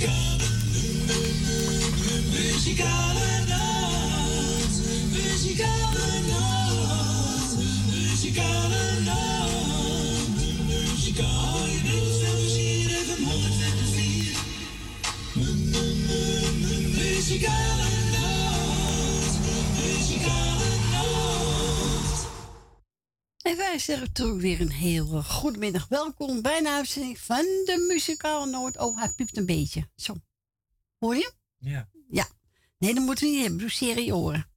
En wij zeggen toch weer een heel goedemiddag. Welkom bij een uitzending van de Muzikale Noord. Oh, hij piept een beetje. Zo. Hoor je? Ja. Ja. Nee, dat moeten we niet hebben. Doe serie oren.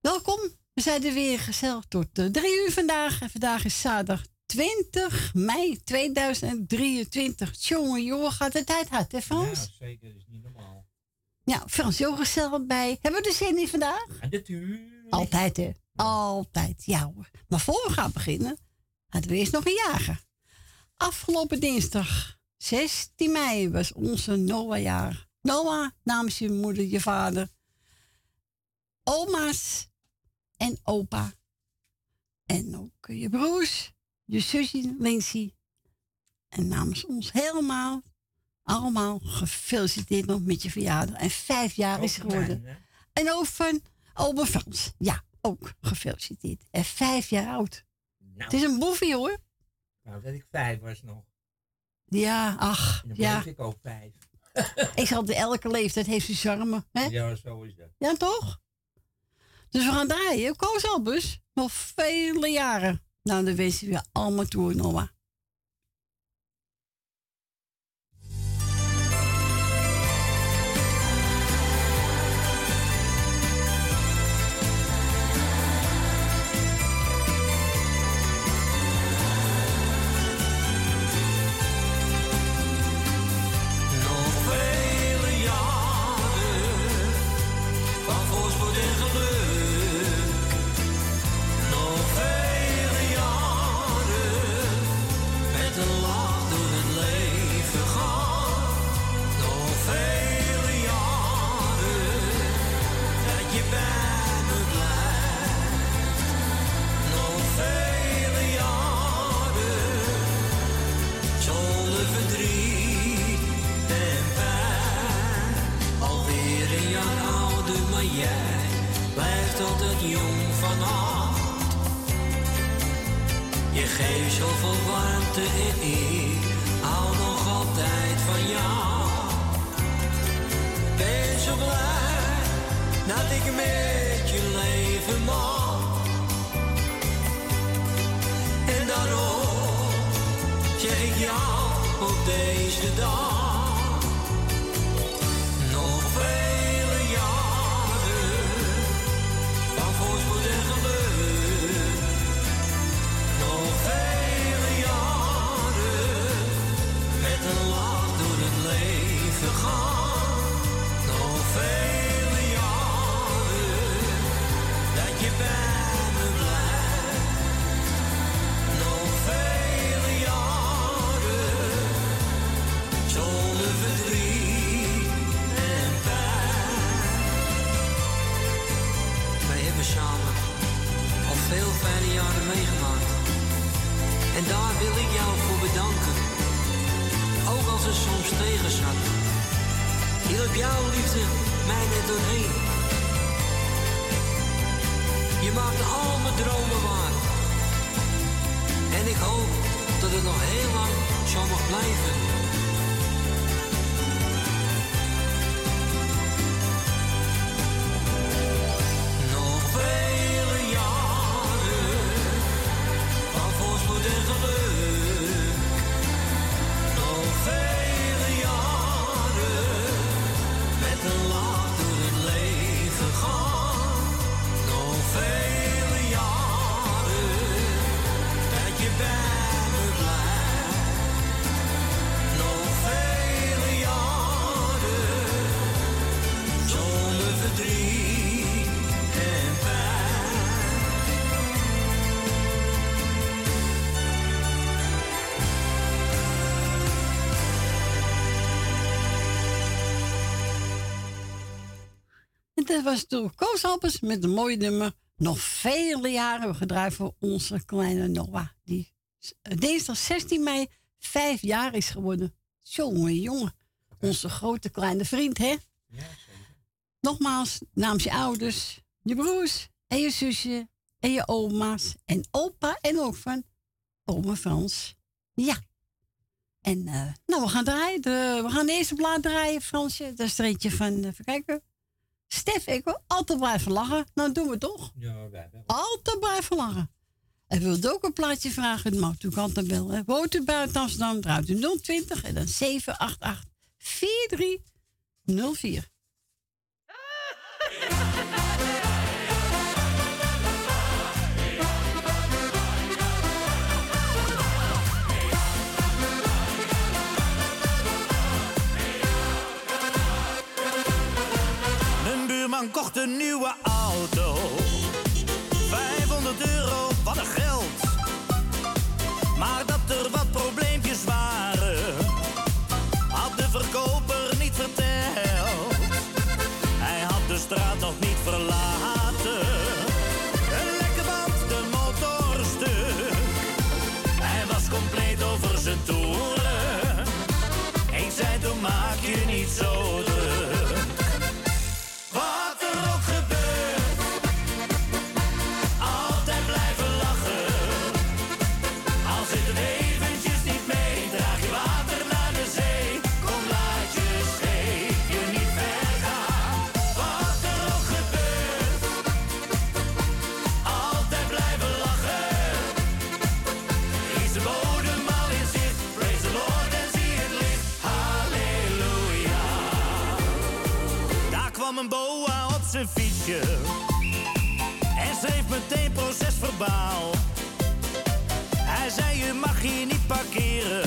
Welkom. We zijn er weer gezellig tot uh, drie uur vandaag. En vandaag is zaterdag 20 mei 2023. Jongen, jongen, gaat de tijd hard, hè Frans? Ja, zeker. Dat is niet normaal. Ja, Frans, heel gezellig bij. Hebben we de zin in vandaag? Ja, natuurlijk. Altijd, hè? Altijd, ja hoor. Maar voor we gaan beginnen, hadden we eerst nog een jager. Afgelopen dinsdag, 16 mei, was onze Noah-jaar. Noah, namens je moeder, je vader, oma's en opa. En ook je broers, je zusje Lindsay. En namens ons helemaal, allemaal gefeliciteerd nog met je verjaardag. En vijf jaar is geworden. En ook van oma Frans, ja ook gefeliciteerd. En vijf jaar oud. Nou, Het is een boefie hoor. nou, dat ik vijf was nog. Ja, ach, En dan ja. ik ook vijf. Ik zal elke leeftijd heeft zijn charme. Hè? Ja, zo is dat. Ja, toch? Dus we gaan draaien. Koos Albus. Nog vele jaren. Nou, dan wensen we je allemaal toe, Noah. Was door Koos Albers met een mooie nummer. Nog vele jaren we gedraaid voor onze kleine Noah. Die eh, dinsdag 16 mei vijf jaar is geworden. Jongen, jongen. Onze grote kleine vriend, hè? Ja. Nogmaals, namens je ouders, je broers en je zusje en je oma's en opa en ook van oma Frans. Ja. En eh, nou, we gaan draaien. De- we gaan de eerste plaat draaien, Fransje. Dat is er eentje van, eh, even kijken. Stef, ik wil altijd blijven lachen. Nou, doen we toch. Ja, wij wel. Altijd blijven lachen. En wilt ook een plaatje vragen, dan mag u altijd bellen. Woont u buiten Amsterdam, draait u 020 en dan 788 4304. Buurman kocht een nieuwe auto. 500 euro, wat een geld. Maar dat er wat probleempjes waren, had de verkoper niet verteld. Hij had de straat nog niet en schreef meteen procesverbaal. Hij zei: Je mag hier niet parkeren.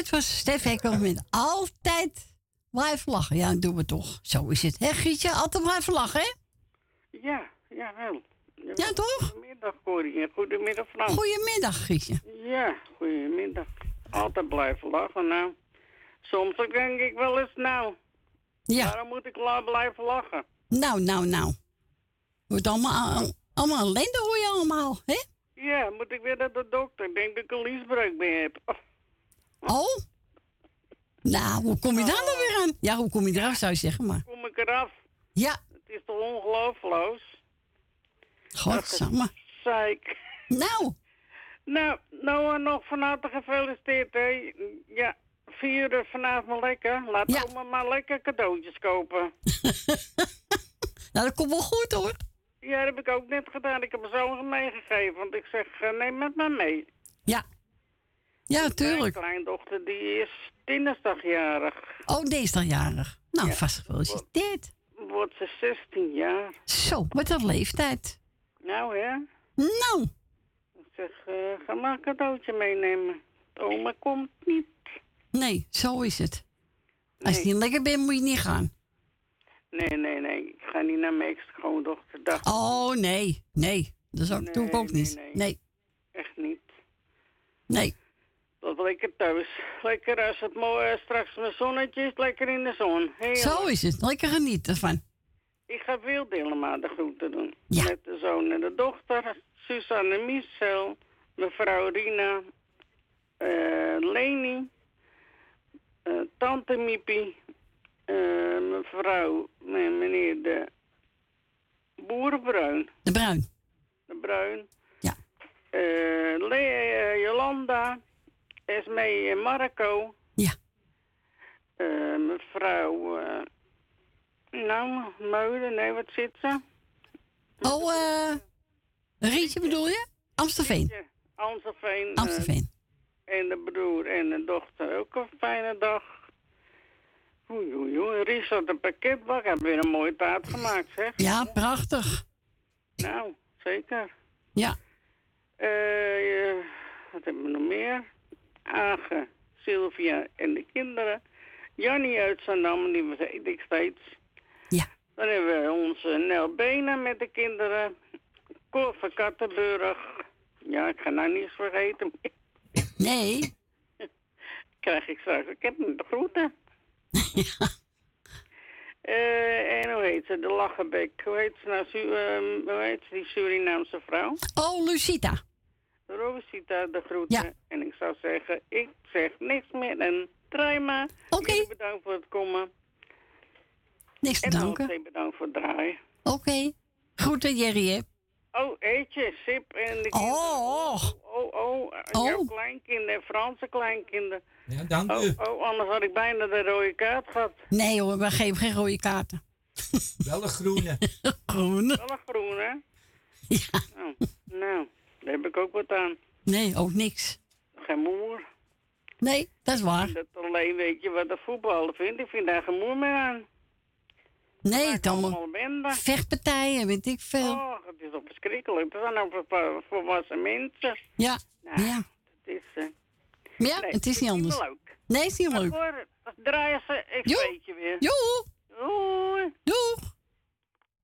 Dat was Stef Hekkel met altijd blijven lachen. Ja, dat doen we toch. Zo is het. Hè, Gietje? Altijd blijven lachen, hè? Ja, ja wel. Ja, toch? Goedemiddag, Corrie. Goedemiddag, Frans. Goedemiddag, Gietje. Ja, goedemiddag. Altijd blijven lachen, nou. Soms denk ik wel eens, nou, Ja, waarom moet ik la blijven lachen? nou, nou, nou. Wordt allemaal, allemaal ellende hoor je allemaal, hè? Ja, moet ik weer naar de dokter? Ik denk dat ik een liesbreuk mee heb. Oh? Nou, hoe kom je daar nou weer aan? Ja, hoe kom je eraf, zou je zeggen, maar... kom ik eraf? Ja, Het is toch ongeloofloos? godsamme. Zeik. Nou, Nou, nou en nog van harte gefeliciteerd, hè. Ja, vieren vanavond lekker. Laat Ja. oma maar lekker cadeautjes kopen. nou, dat komt wel goed, hoor. Ja, dat heb ik ook net gedaan. Ik heb mijn zoon meegegeven. Want ik zeg, eh, neem met me mee. Ja. Ja, Mijn tuurlijk. kleindochter die is dinsdagjarig. Oh, deze is dan jarig. Nou, Ja. vast gefeliciteerd. Wordt ze 16 jaar. Zo, wat een leeftijd. Nou hè. Nou, Ik zeg, eh, ga maar een cadeautje meenemen. Oma komt niet. nee, zo is het. Als je Nee. niet lekker bent, moet je niet gaan. Nee, nee, nee. Ik ga niet naar mijn ex-schoondochter. Oh, nee. Nee. Dat zou, doe ik ook nee, niet. Nee. Echt niet. Nee. Dat lekker thuis. Lekker als het mooi straks mijn zonnetje is, lekker in de zon. Zo is het. Lekker genieten van. Ik ga veel de groeten doen. Ja. Met de zoon en de dochter. Suzanne Michel. Mevrouw Rina. eh, Leni. eh, tante Miepie. eh, mevrouw en meneer de Boerenbruin. De bruin. De Bruin. Ja. Jolanda. Esme en Marco. Ja. Eh, mevrouw... eh, nou, Meuden, nee, wat zit ze? Oh, eh. Rietje bedoel je? Amstelveen. Amstelveen. eh, Amstelveen. en de broer en de dochter ook een fijne dag. Oei, oei, oei. Ries had een pakketbak. Heeft weer een mooie taart gemaakt, zeg. Ja, prachtig. Nou, zeker. Ja. Eh, eh, wat hebben we nog meer? Age, Sylvia en de kinderen. Jannie uit Zandam, die weet ik steeds. Ja. Dan hebben we onze Nel Benen met de kinderen. Cor van Kattenburg. Ja, ik ga nou niets vergeten. Nee. Krijg ik straks. Ik heb hem de groeten. Eh, en hoe heet ze? De Lachenbek. Hoe heet ze nou? Su ehm, hoe heet ze, die Surinaamse vrouw? Oh, Lucita. Rosita de groeten. Ja. En ik zou zeggen, ik zeg niks meer en draai maar. Oké. Jullie bedankt voor het komen. Niks te En danken. José bedankt voor het draaien. Oké. Groeten, Jerry, hè? Oh, eetje, Sip en de kinderen. Oh. Oh, oh, Oh. jouw kleinkinderen, Franse kleinkinderen. Ja, dank Oh, u. oh, anders had ik bijna de rode kaart gehad. Nee hoor, we geven geen rode kaarten. Wel een groene. Groene. Wel een groen, hè? Ja. Oh, nou, daar heb ik ook wat aan. Nee, ook niks. Geen moer. Nee, dat is waar. Dat alleen weet je wat de voetballer vindt. Ik vind daar geen moer meer aan. Nee, bende. vechtpartijen, weet ik veel. Oh, het is toch verschrikkelijk. Dat zijn ook voor volwassen mensen. Ja, Nou, ja. Het is... eh, ja, nee, het is niet anders. leuk. Nee, het is niet leuk. hoor, draaien ze, ik Jo. weet je weer. Joe, Doei. doeg.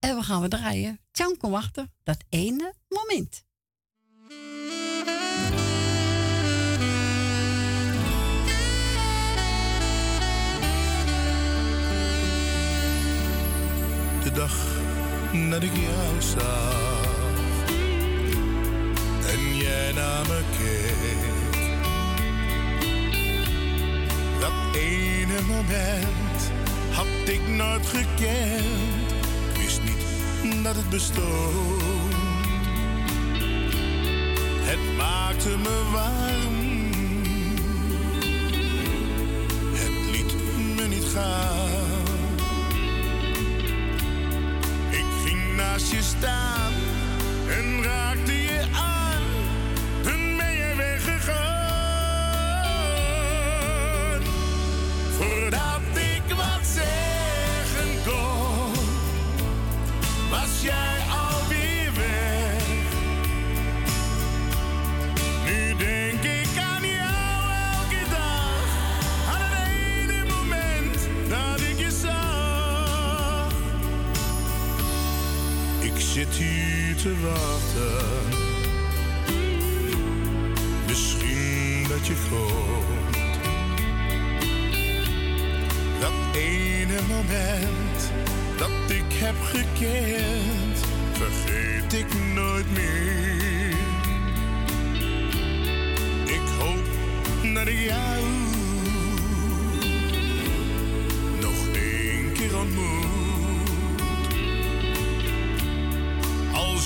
En we gaan we draaien. Tjan, kom achter. Dat ene moment. De dag dat ik jou zag en jij naar me keek. Dat ene moment had ik nooit gekend. Wist niet dat het bestond. Het maakte me warm. Het liet me niet gaan. Ik ging naast je staan en raakte Misschien dat je komt. Dat ene moment dat ik heb gekend, vergeet ik nooit meer. Ik hoop dat ik jou nog één keer ontmoet.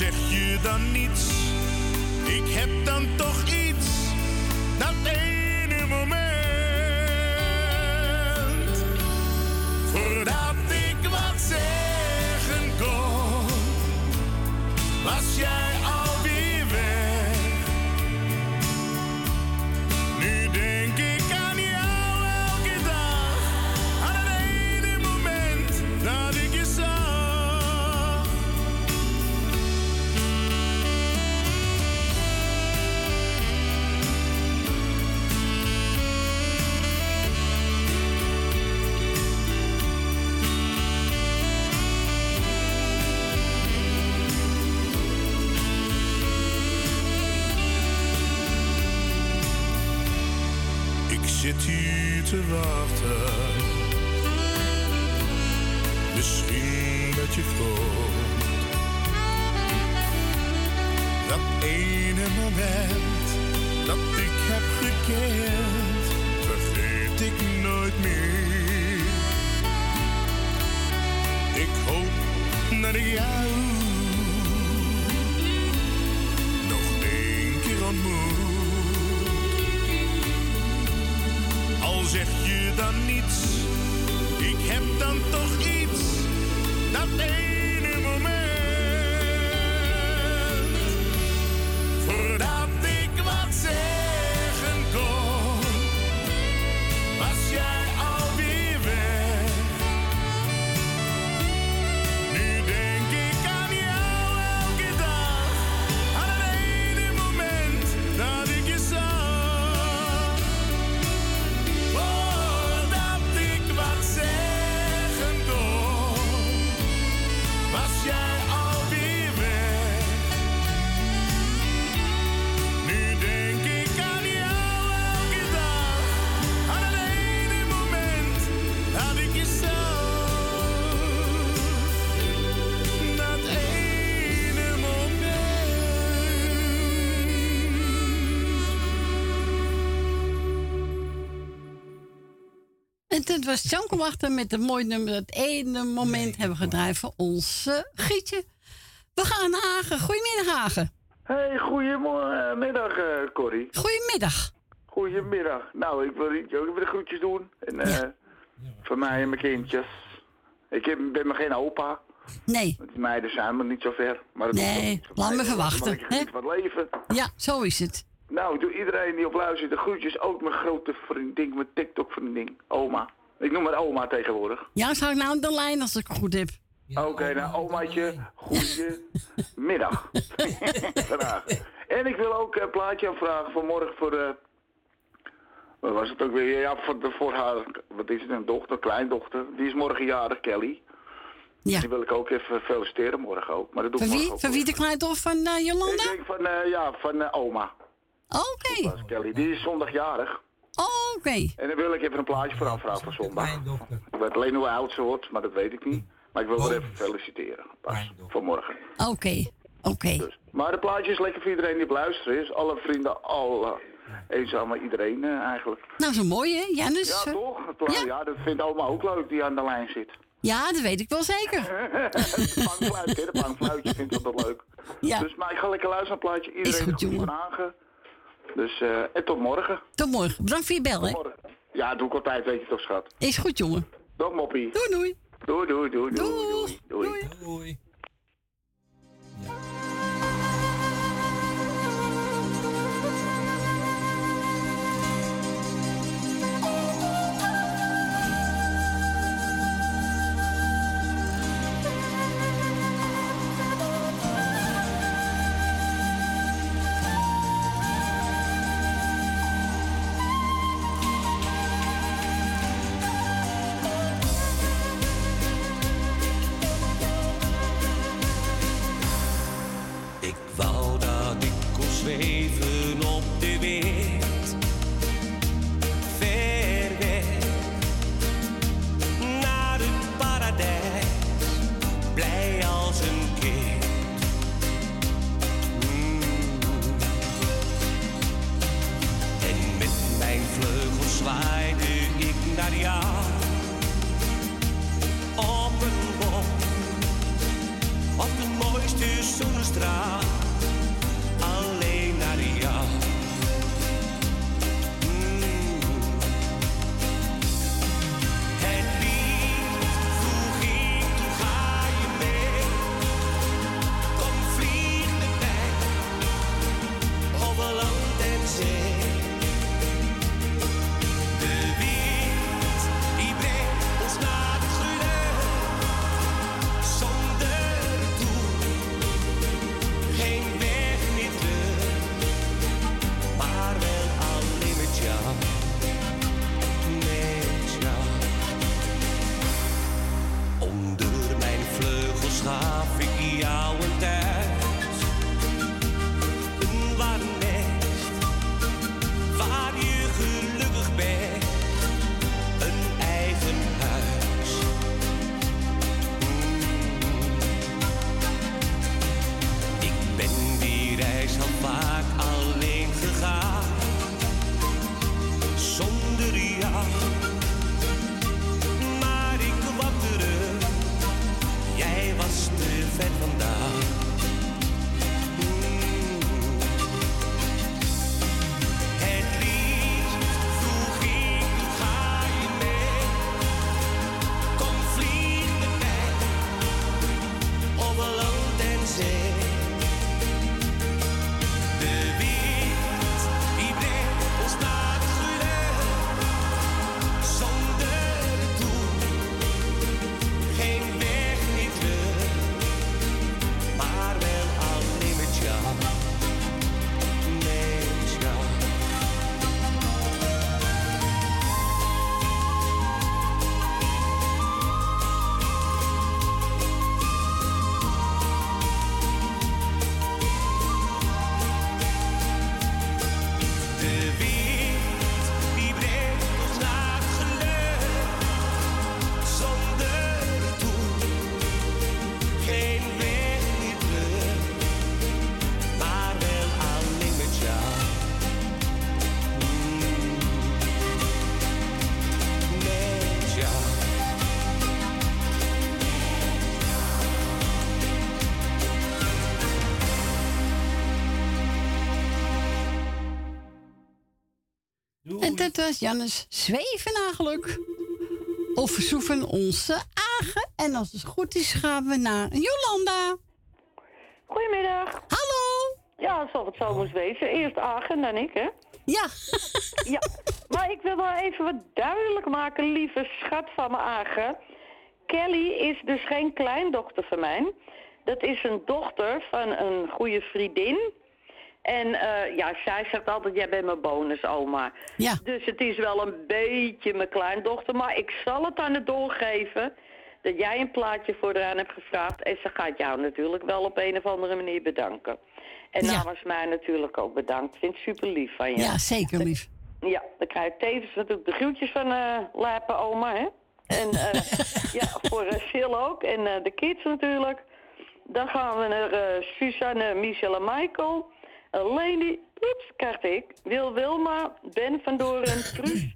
Zeg je dan niets, ik heb dan toch iets. Dat ene moment. Voordat ik wat zeggen kon, was jij En dit was Janko Wachter met een mooi nummer. Het ene moment hebben we gedraaid voor onze Gietje. We gaan naar Hagen. Goedemiddag, Hagen. Hey, goedemiddag, eh Corrie. Goedemiddag. Goedemiddag. Nou, ik wil ook even de groetjes doen. En eh voor mij en mijn kindjes. Ik heb, ben maar geen opa. Nee. Want die meiden zijn me niet zo ver. Maar Nee, laat me verwachten. Van het leven. Ja, zo is het. Nou, doe iedereen die op luistert de groetjes. Ook mijn grote vriendin, mijn TikTok-vriendin, oma. Ik noem haar oma tegenwoordig. Ja, zou ik nou aan de lijn als ik het goed heb? Oké, nou omaatje, goedemiddag. Graag. En ik wil ook een plaatje aanvragen voor morgen voor... eh wat was het ook weer? Ja, voor, de- voor haar, wat is het, een dochter, kleindochter. Die is morgen jarig, Kelly. Ja. Die wil ik ook even feliciteren morgen ook. Maar dat doe Van ik wie? ook Van wie de kleindochter van eh. Jolanda? Ik denk van, eh, ja, van oma. Oké. Is Kelly. Die is zondag jarig. Oké. En dan wil ik even een plaatje voor aanvragen voor zondag. Ik weet alleen hoe oud ze wordt, maar dat weet ik niet. Maar ik wil haar even feliciteren. Pas, voor morgen. Oké. Oké. Dus. Maar het plaatje is lekker voor iedereen die op luisteren is. Alle vrienden, alle eenzame iedereen eh, eigenlijk. Nou, zo mooi, hè? Janus? Ja, toch? Het pla- ja. dat vindt allemaal ook leuk die aan de lijn zit. Ja, dat weet ik wel zeker. de pangfluit, hè? De pangfluitje vindt dat wel leuk. Ja. Dus maar ik ga lekker luisteren naar het plaatje. Iedereen goed, de goede jongen. vragen. Dus, eh, en tot morgen. Tot morgen. Bedankt voor je bel, hè? Morgen. Ja, doe ik altijd, weet je toch, schat. Is goed, jongen. Dag, moppie. Doei, doei. Doei, doei, doei, doei. Doei. doei. Doei. Ik was Jannes Zwevenagelijk. Of verzoeven onze Agen. En als het goed is, gaan we naar Jolanda. Goedemiddag. Hallo. Ja, alsof het zo moest wezen. Eerst Agen, dan ik, hè? Ja. ja, maar ik wil wel even wat duidelijk maken, lieve schat van mijn Agen. Kelly is dus geen kleindochter van mij. Dat is een dochter van een goede vriendin. En eh, ja, zij zegt altijd, jij bent mijn bonusoma. Ja. Dus het is wel een beetje mijn kleindochter. Maar ik zal het aan het doorgeven dat jij een plaatje voor haar aan hebt gevraagd. En ze gaat jou natuurlijk wel op een of andere manier bedanken. En Ja. namens mij natuurlijk ook bedankt. Vind het super lief van je. Ja, zeker lief. Ja, dan krijg je tevens natuurlijk de groetjes van eh Lapen oma, hè. En eh, ja, voor uh, Sil ook. En de kids natuurlijk. Dan gaan we naar Suzanne, Michel en Michael. Uh, Leni, ik. Wil Wilma, Ben van Doren, Truus.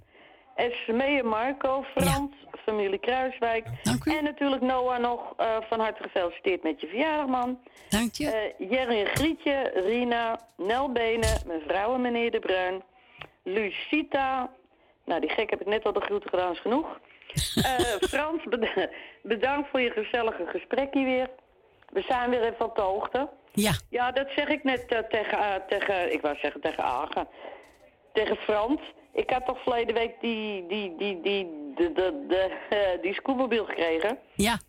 Esmee en Marco, Frans, familie Kruiswijk. En natuurlijk Noah nog eh, van harte gefeliciteerd met je verjaardag, man. Dank je. Eh, Jerry en Grietje, Rina, Nel Benen, mevrouw en meneer De Bruin. Lucita, nou die gek heb ik net al de groeten gedaan, is genoeg. Eh, Frans, bed- bedankt voor je gezellige gesprekje weer. We zijn weer even op de hoogte. Ja. Ja, dat zeg ik net eh, tegen, eh, tegen, ik wou zeggen tegen Agen. Tegen Frans. Ik had toch verleden week die, die, die, die, de, de, de, eh, die scootmobiel gekregen. Ja.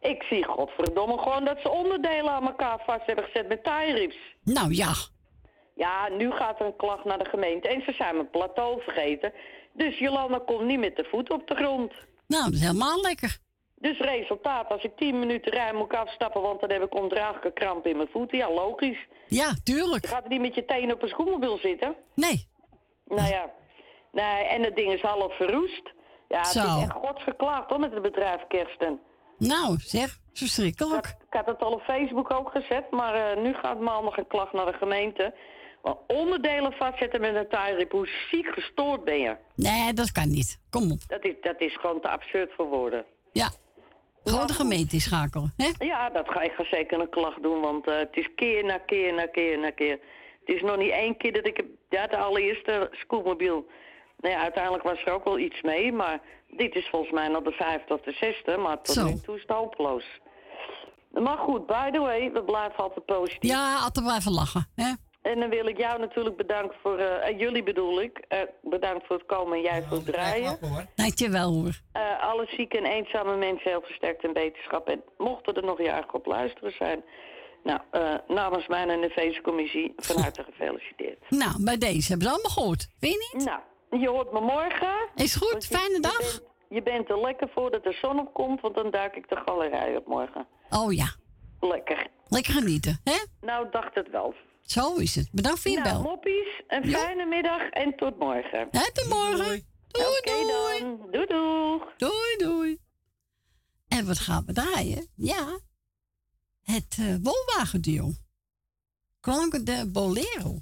Ik zie godverdomme gewoon dat ze onderdelen aan elkaar vast hebben gezet met tie-rips. Nou ja. Ja, nu gaat er een klacht naar de gemeente. En ze zijn mijn plateau vergeten. Dus Jolanda komt niet met de voet op de grond. Nou, dat is helemaal lekker. Dus resultaat, als ik 10 minuten rij, moet ik afstappen, want dan heb ik ondraaglijke kramp in mijn voeten. Ja, logisch. Ja, tuurlijk. Je gaat niet met je tenen op een schoenmobiel zitten. Nee. Nou ja. Nee, en het ding is half verroest. Ja, het Zo. is echt godsgeklaagd hoor, met het bedrijf Kersten. Nou, zeg, verschrikkelijk. Ik had het al op Facebook ook gezet, maar eh, nu gaat maandag een klacht naar de gemeente. Want onderdelen vastzetten met een tie-rip, hoe ziek gestoord ben je? Nee, dat kan niet. Kom op. Dat is, dat is gewoon te absurd voor woorden. Ja. Gewoon de gemeente schakelen, hè? Ja, dat ga ik zeker een klacht doen, want eh, het is keer na keer na keer na keer. Het is nog niet één keer dat ik heb, ja, de allereerste scootmobiel. Nou ja, uiteindelijk was er ook wel iets mee, maar dit is volgens mij nog de vijfde of de zesde, maar tot Zo. nu toe is het hopeloos. Maar goed, by the way, we blijven altijd positief. Ja, altijd blijven lachen, hè? En dan wil ik jou natuurlijk bedanken voor, eh, jullie bedoel ik, eh, bedankt voor het komen en jij voor het draaien. Dankjewel hoor. Eh, alle zieke en eenzame mensen heel versterkt en beterschap. En mochten er nog jaren op luisteren zijn. Nou, eh, namens mij en de feestcommissie van harte gefeliciteerd. Nou, bij deze hebben het allemaal gehoord. Weet je niet? Nou, je hoort me morgen. Is goed, je- fijne je dag. bent- Je bent er lekker voordat de zon opkomt, want dan duik ik de galerij op morgen. Oh ja, Lekker. lekker genieten, hè? Nou, dacht het wel. Zo is het. Bedankt voor je Nou, bel. moppies, een fijne middag en tot morgen. Hè, tot morgen. Doei, Oké dan. Doei doei. Doei, doei. En wat gaan we draaien? Ja, het uh, wolwagenduo. Klanken de Bolero.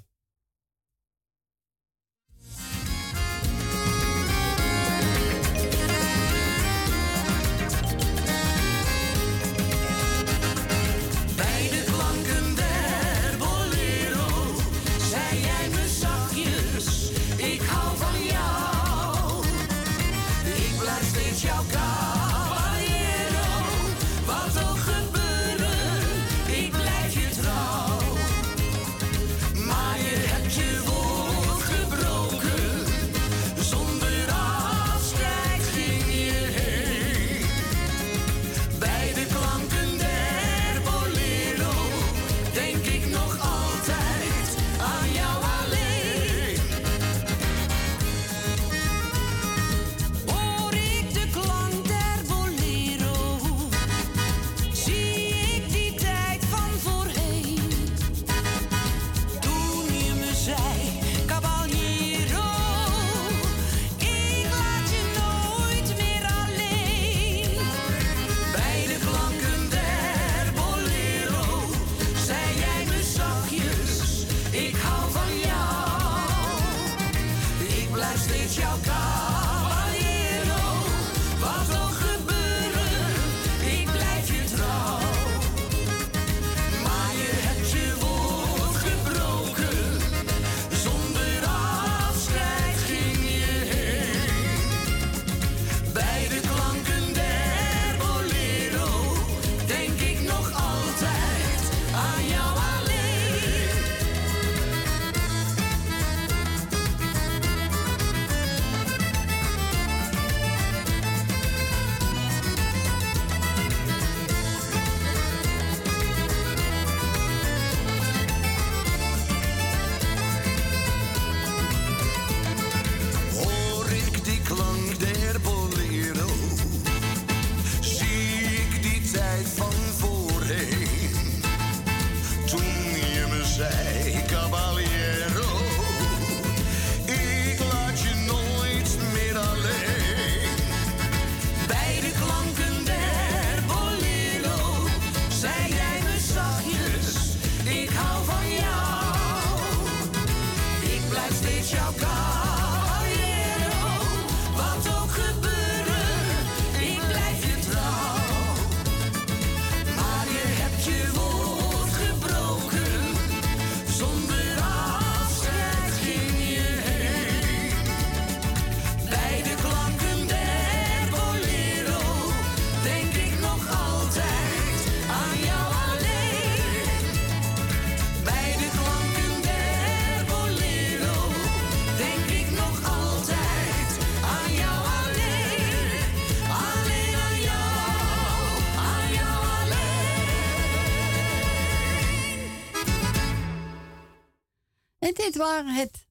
waren het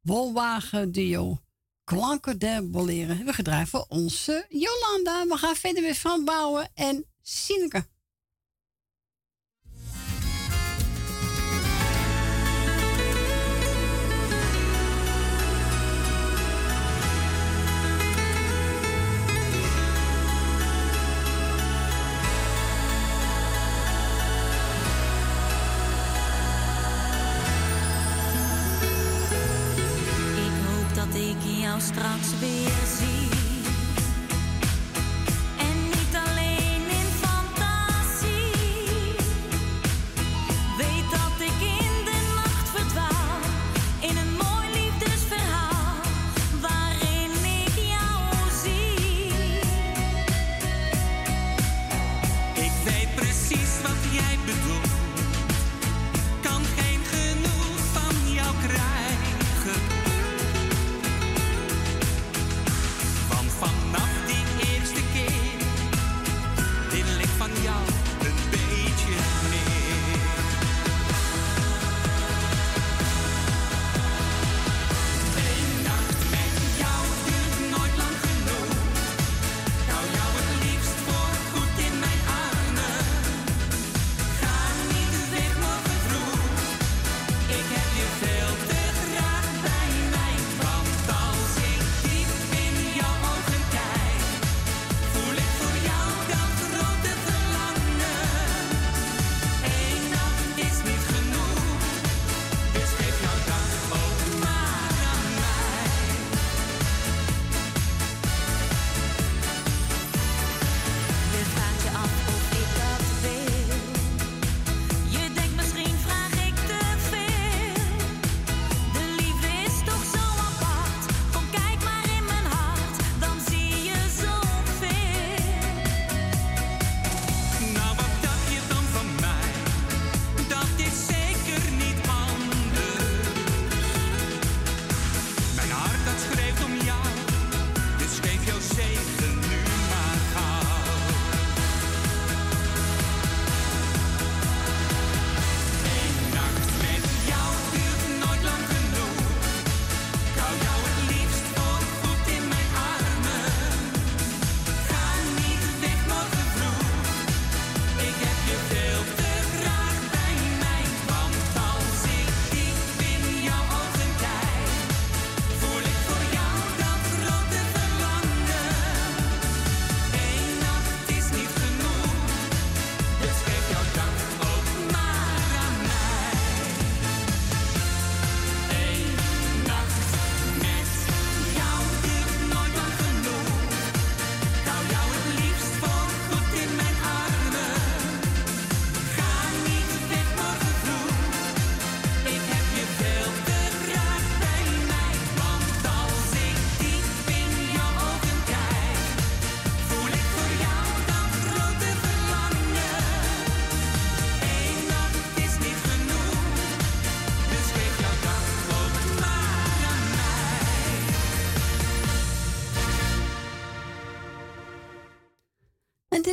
woonwagenduo Klanken der Boleren. We gedrijven voor onze Jolanda. We gaan verder met Van Bouwen en Sineke.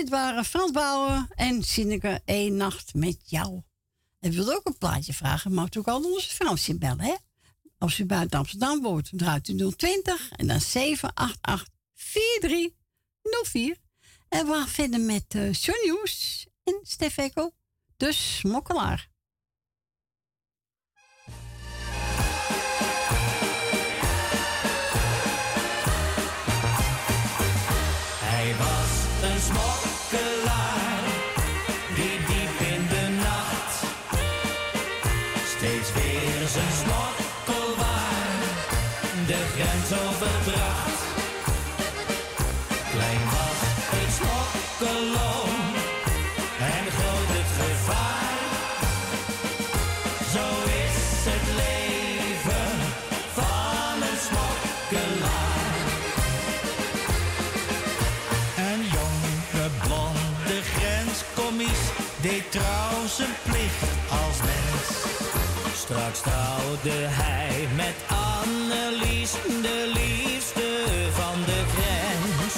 Dit waren Frans Bouwen en Sineke één nacht met jou. En wilde ook een plaatje vragen, mag ook al onze Fransje bellen, hè? Als u buiten Amsterdam woont, draait u 020 en dan 788 4304. En we gaan verder met uh, en Stef Ekko, de smokkelaar. Trouw zijn plicht als mens. Straks trouwde hij met Annelies, de liefste van de grens.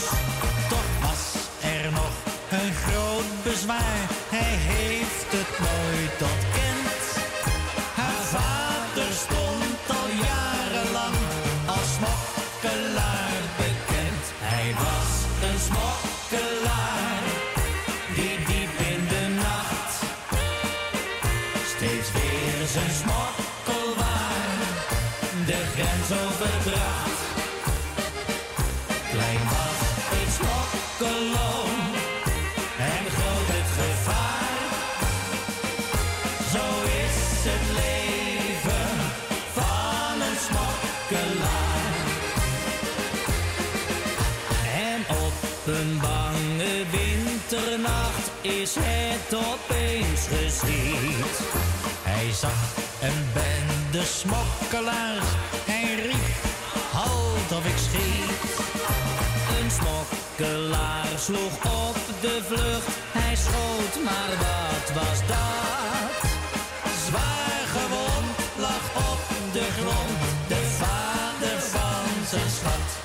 Toch was er nog een groot bezwaar. Hij heeft het nooit ontkend. Zag een bende smokkelaars. Hij riep, halt of ik schiet. Een smokkelaar sloeg op de vlucht. Hij schoot, maar wat was dat? Zwaar gewond lag op de grond de vader van zijn schat.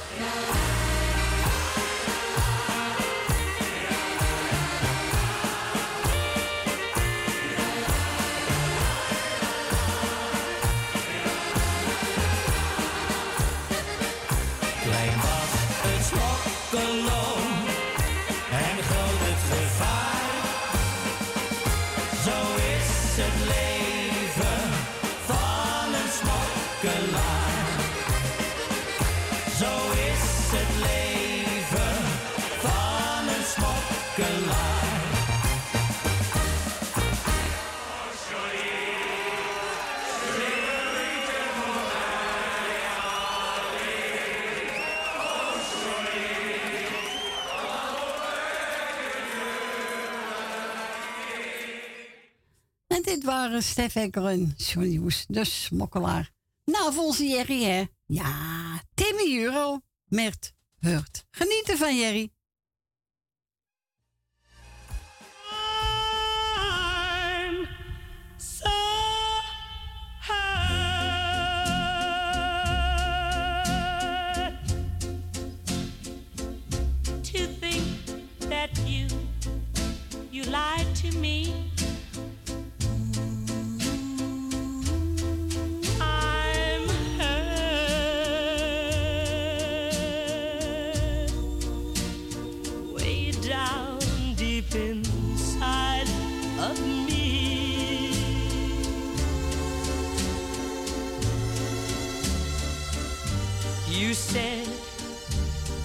Waren Stef Ekker en Johnny Hoes, de smokkelaar. Nou, volgens Jerry, hè? Ja, Timmy Euro, Mert Hurt. Genieten van Jerry.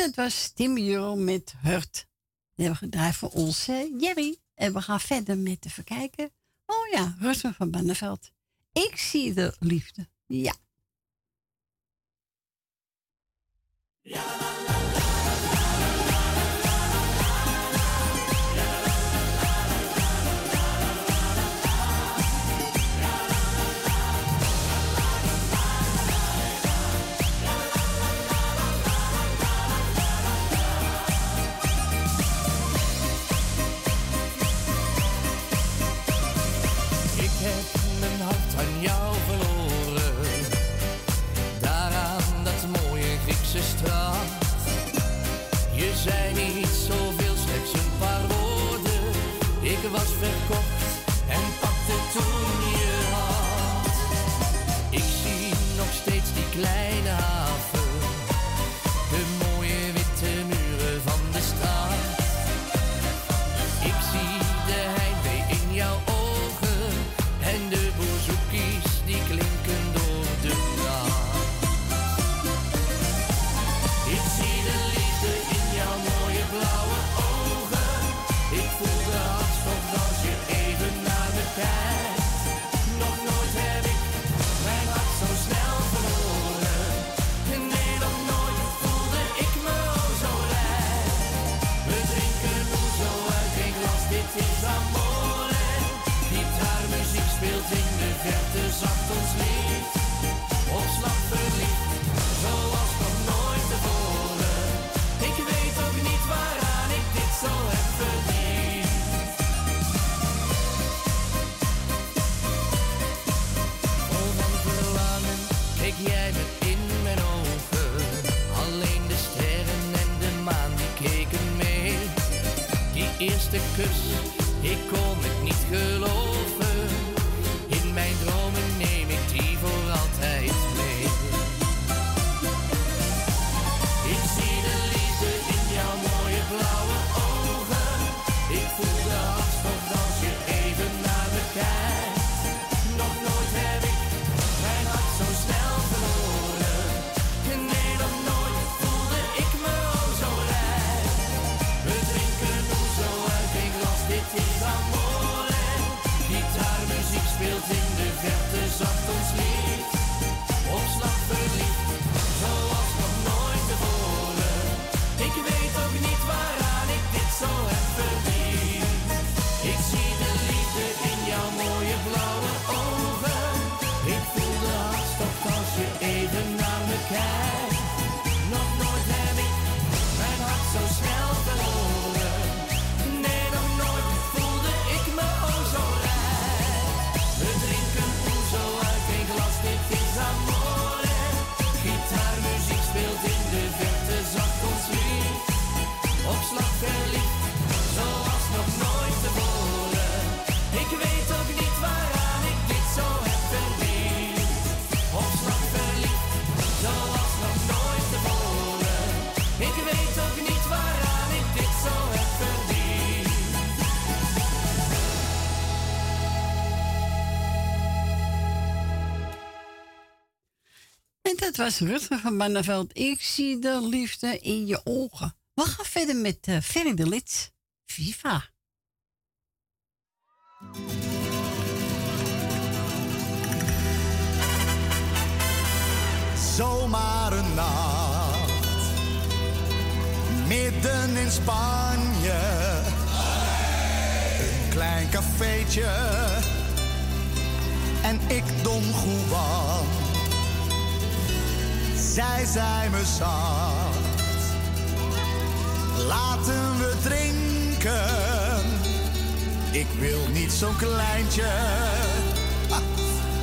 dat was Tim Euro met Hurt. Die hebben we gedraaid voor onze Jerry. En we gaan verder met even kijken. Oh ja, Rutger van Banneveld. Ik zie de liefde. Ja. Aan jou verloren. Daaraan dat mooie Griekse strand. Je zei niet zoveel, slechts een paar woorden. Ik was verkocht en pakte toen je hand. Ik zie nog steeds die kleine haven. Ik kon het niet geloven. Speelt in de verte zacht ons lied. Op slag verliefd, zoals nog nooit tevoren. Ik weet ook niet waaraan ik dit zo heb verdiend. Ik zie de liefde in jouw mooie blauwe ogen. Ik voel de hartstocht als je even naar me kijkt. Was Rutger van Banneveld. Ik zie de liefde in je ogen. We gaan verder met uh, Ferry de Lits. Viva. zomaar een nacht midden in Spanje. Een klein cafeetje en ik Don Juan zij zijn me zacht. Laten we drinken, ik wil niet zo'n kleintje,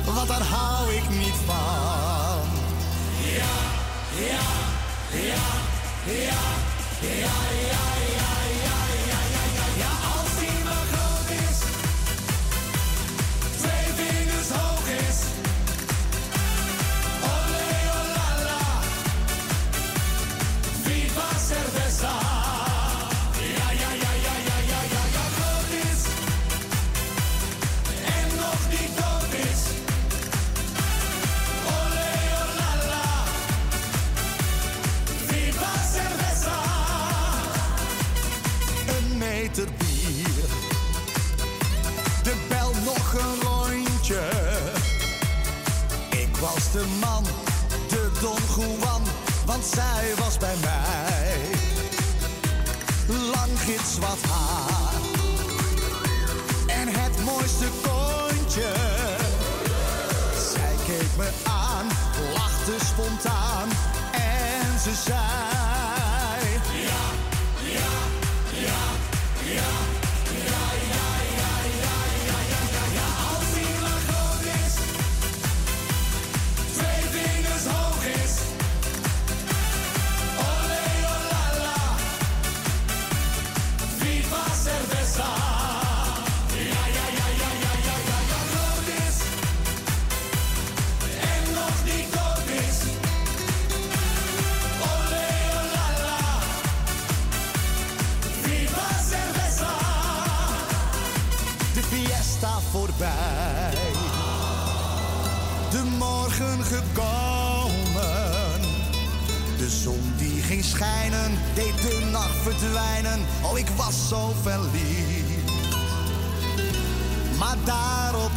want daar hou ik niet van. Ja, ja, ja, ja, ja, ja, ja. En ze zei...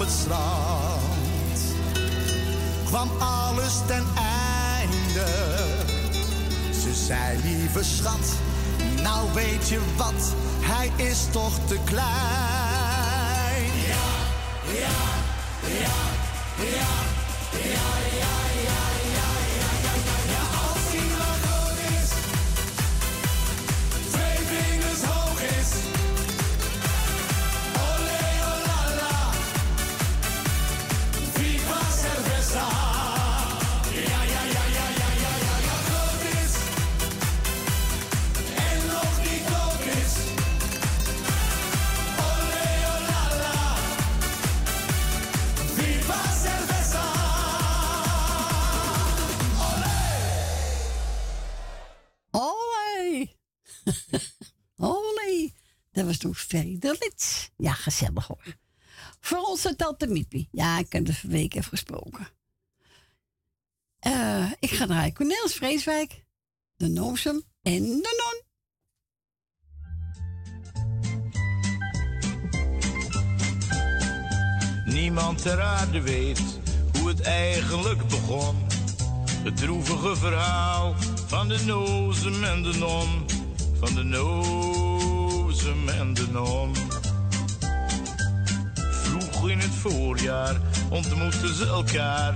het strand kwam alles ten einde. Ze zei, lieve schat, nou weet je wat, hij is toch te klein. Ja, ik heb van week even gesproken. Eh, ik ga naar Cornelis Vreeswijk, de Noosem en de Non. Niemand ter aarde weet hoe het eigenlijk begon. Het droevige verhaal van de nozem en de non. Van de nozem en de non. In het voorjaar ontmoetten ze elkaar.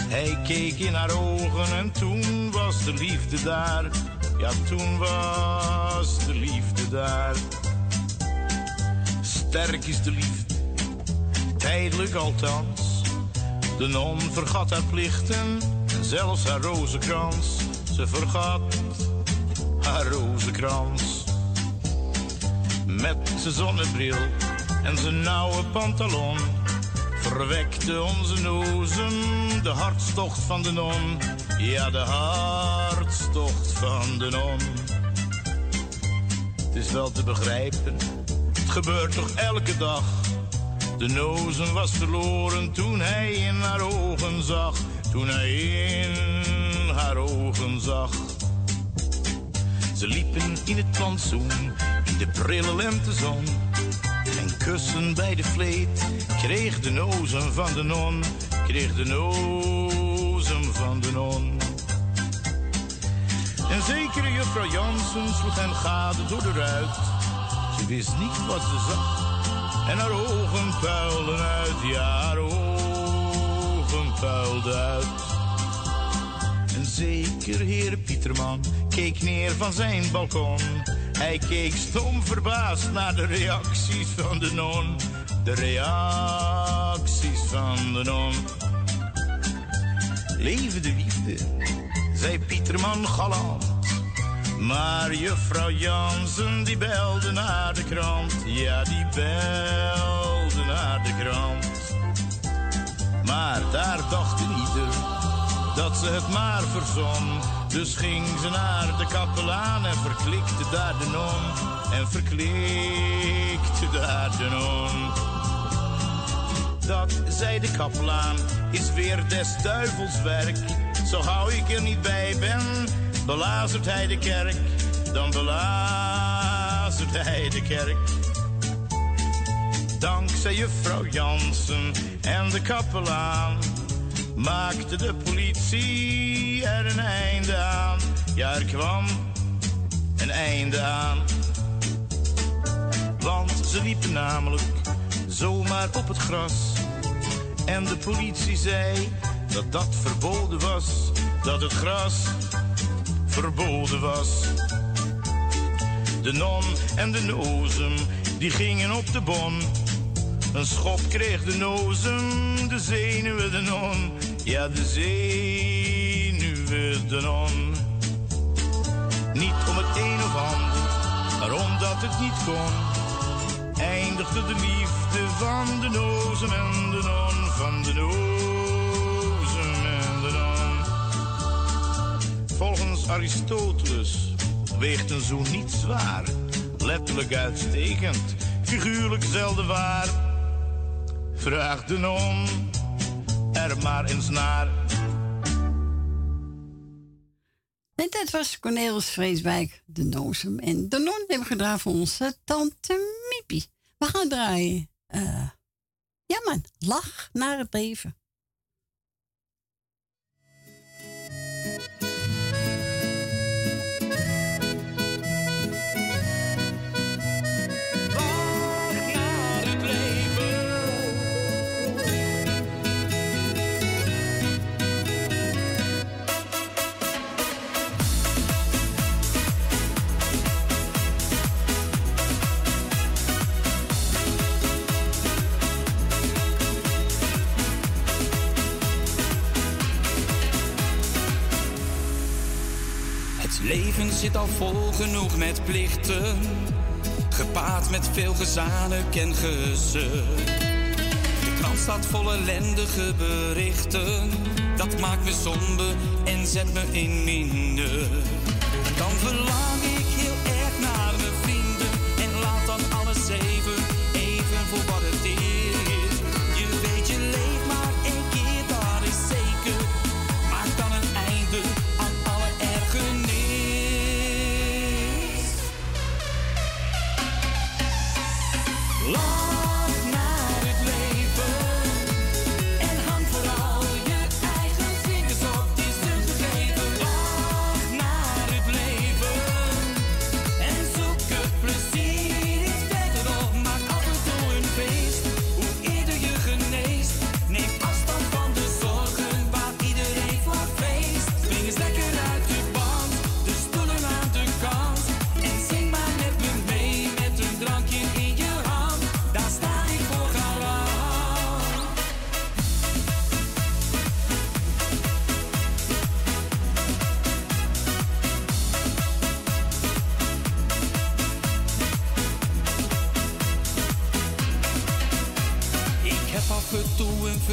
Hij keek in haar ogen en toen was de liefde daar. Ja, toen was de liefde daar. Sterk is de liefde tijdelijk althans. De non vergat haar plichten en zelfs haar rozenkrans. Ze vergat haar rozenkrans. Met zijn zonnebril en zijn nauwe pantalon verwekte onze nozem de hartstocht van de non. Ja, de hartstocht van de non. Het is wel te begrijpen, het gebeurt toch elke dag. De nozem was verloren toen hij in haar ogen zag. Toen hij in haar ogen zag. Ze liepen in het plantsoen, in de prille lentezon. En kussen bij de vleet kreeg de nozem van de non. Kreeg de nozem van de non. En zekere juffrouw Jansen sloeg hem gade door de ruit. Ze wist niet wat ze zag. En haar ogen puilden uit, ja, haar ogen puilden uit. Een zeker heer Pieterman keek neer van zijn balkon. Hij keek stom verbaasd naar de reacties van de non. De reacties van de non. Leven de liefde, zei Pieterman galant. Maar juffrouw Jansen die belde naar de krant. Ja, die belde naar de krant. Maar daar dacht ieder dat ze het maar verzon. Dus ging ze naar de kapelaan en verklikte daar de non. En verklikte daar de non. Dat, zei de kapelaan, is weer des duivels werk. Zo gauw ik er niet bij ben, belazert hij de kerk. Dan belazert hij de kerk. Dankzij juffrouw Jansen en de kapelaan maakte de politie er een einde aan. Ja, er kwam een einde aan. Want ze liepen namelijk zomaar op het gras. En de politie zei dat dat verboden was. Dat het gras verboden was. De non en de nozem, die gingen op de bon. Een schop kreeg de nozem, de zenuwen de non. Ja, de zenuwen de non. Niet om het een of ander, maar omdat het niet kon. Eindigde de liefde van de nozem en de non. Van de nozem en de non. Volgens Aristoteles weegt een zoen niet zwaar. Letterlijk uitstekend, figuurlijk zelden waar. Vraag de non er maar eens naar. En dat was Cornelis Vreeswijk, de Nozem. En de non hebben gedaan voor onze tante Miepie. We gaan draaien. eh, ja man, lach naar het leven. Zit al vol genoeg met plichten, gepaard met veel gezanik en gezeur. De krant staat vol ellendige berichten, dat maakt me somber en zet me in minder. Dan verlang ik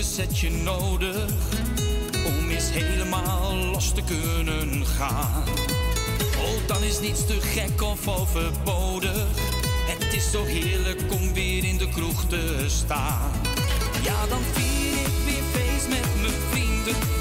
een verzetje nodig om eens helemaal los te kunnen gaan. Oh, dan is niets te gek of overbodig. Het is zo heerlijk om weer in de kroeg te staan. Ja, dan vier ik weer feest met mijn vrienden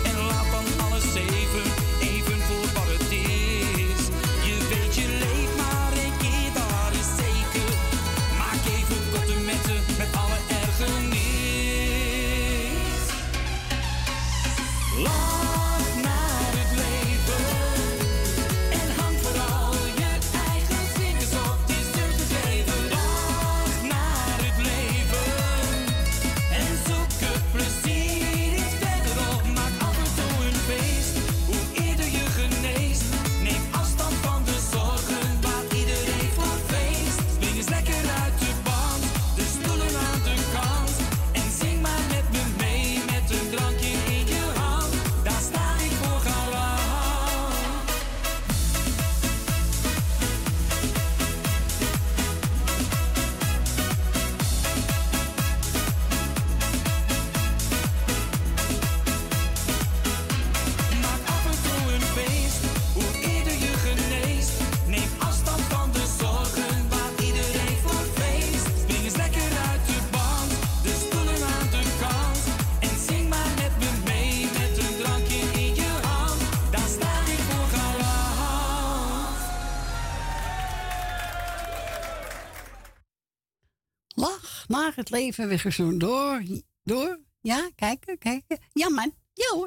het leven weer gezond door. Door. Ja, kijken, kijken. Ja, man.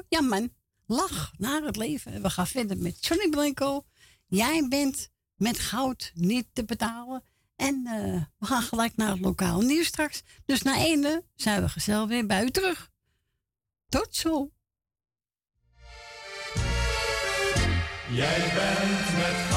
jammer. Lach naar het leven. We gaan verder met Johnny Blanco. Jij bent met goud niet te betalen. En eh, we gaan gelijk naar het lokaal nieuws straks. Dus na ene zijn we gezellig weer bij u terug. Tot zo. Jij bent met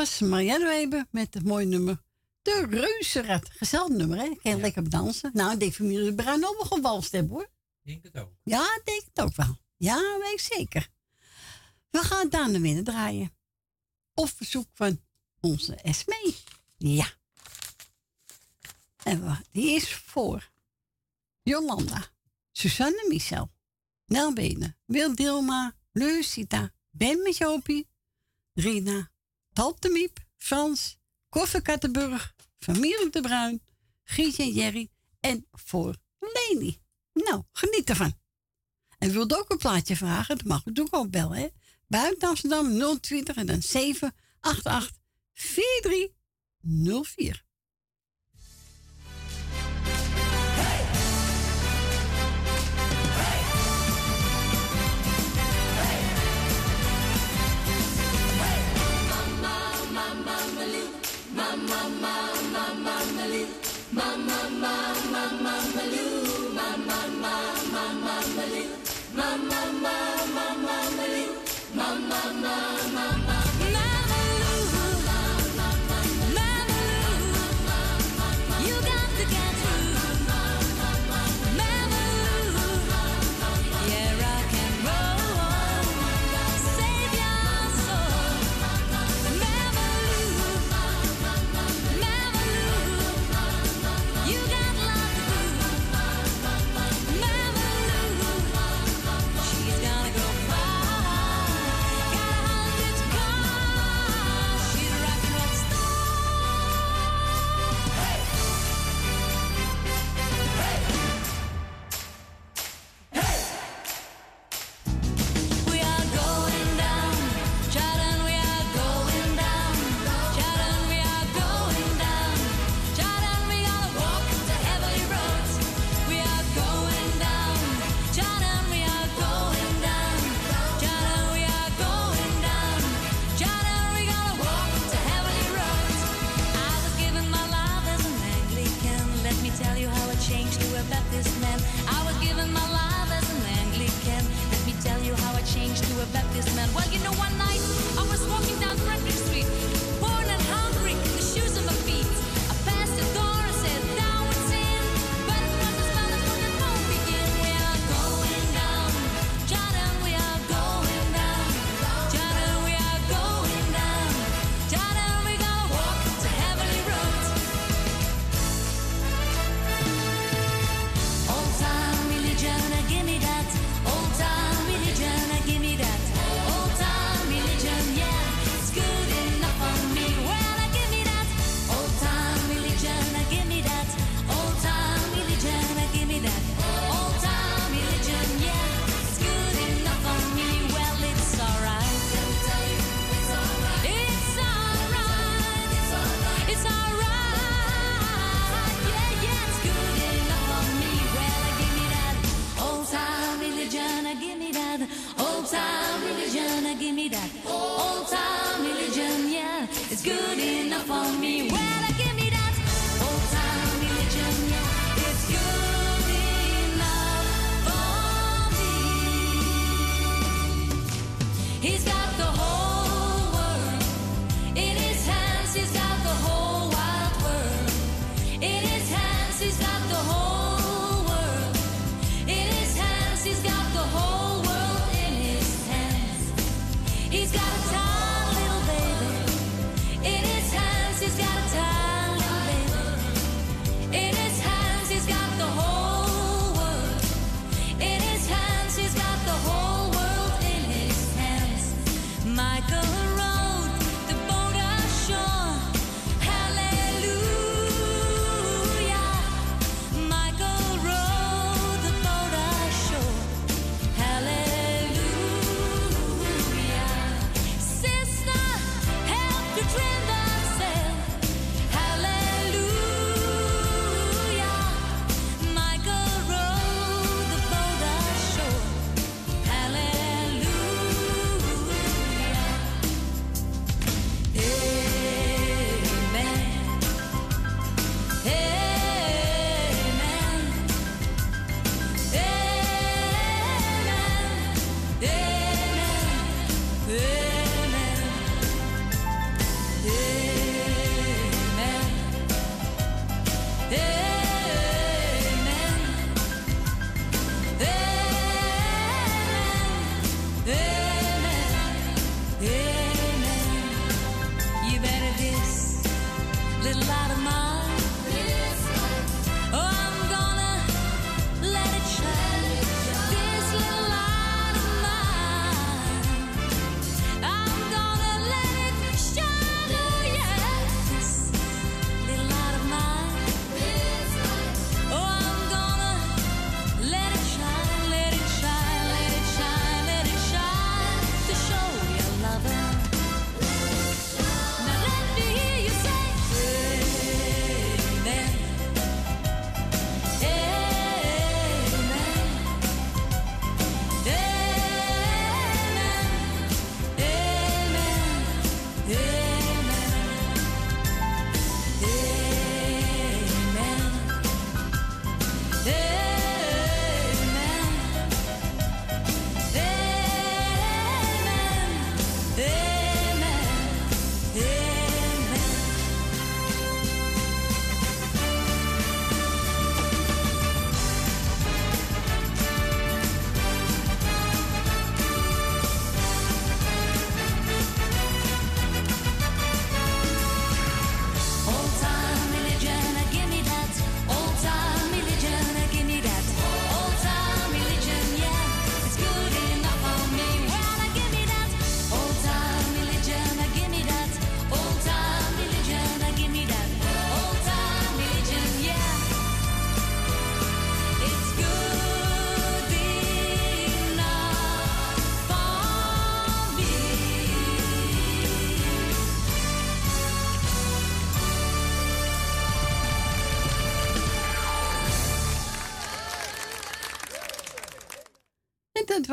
was Marianne Weber met het mooie nummer De Reuzenrad. Gezellig nummer, hè? Kan lekker dansen. Nou, ik denk familie de Bruin ook gewalst hebben, hoor. Denk het ook. Ja, denk het ook wel. Ja, weet zeker. We gaan Daan de Winnen draaien. Op verzoek van onze Esme. Ja. En we, die is voor Jolanda, Susanne Michel, Nelbenen, Wil Dilma, Lucita, Ben met Jopie, Rina, Talp de Miep, Frans, Koffer Familie de Bruin, Gies en Jerry en voor Leni. Nou, geniet ervan. En wilt ook een plaatje vragen, Dat mag ik natuurlijk ook wel, hè. Buiten Amsterdam 020 en dan 788 4304. give me that old time religion, yeah, it's good enough for me.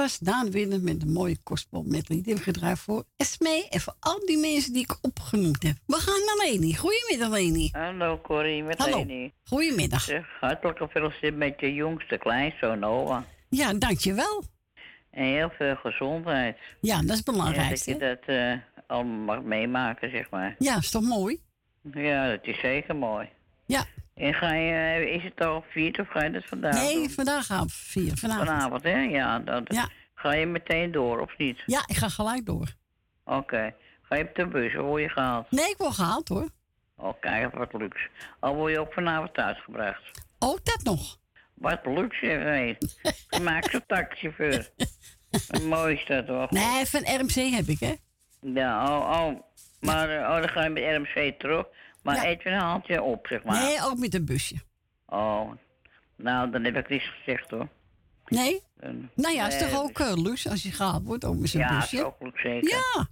Was Daan Winnen met een mooie kostbal met Die hebben gedraaid voor Esmee en voor al die mensen die ik opgenoemd heb. We gaan naar Leni. Goedemiddag, Leni. Hallo Corrie, met Hallo. Leni. Goedemiddag. Zeg, hartelijk gefeliciteerd met je jongste kleinzoon Noah. Ja, dankjewel. En heel veel gezondheid. Ja, dat is En dat je dat eh, allemaal mag meemaken, zeg maar. Ja, is toch mooi? Ja, dat is zeker mooi. Ja. En ga je, is het al vierd of ga je dat vandaag Nee, doen? vandaag gaan we vieren. Vanavond. Vanavond, hè? Ja, dat, Ga je meteen door, of niet? Ja, ik ga gelijk door. Oké. Ga je op de bus, of word je gehaald? Nee, ik word gehaald hoor. Oh, kijk, wat luxe. Al word je ook vanavond thuisgebracht. Ook dat nog. Wat luxe, hé. Maak taxichauffeur. Mooi is dat toch? Nee, van RMC heb ik hè. Ja, oh, oh. Maar eh, oh, dan ga je met RMC terug. Maar Edwin haalt je op, zeg maar. Nee, ook met een busje. Oh, nou, dan heb ik niets gezegd hoor. Nee? Nou ja, is Nee, toch ook uh, luxe als je gehaald wordt, ook met zo'n Ja, busje? is ook goed zeker. Ja.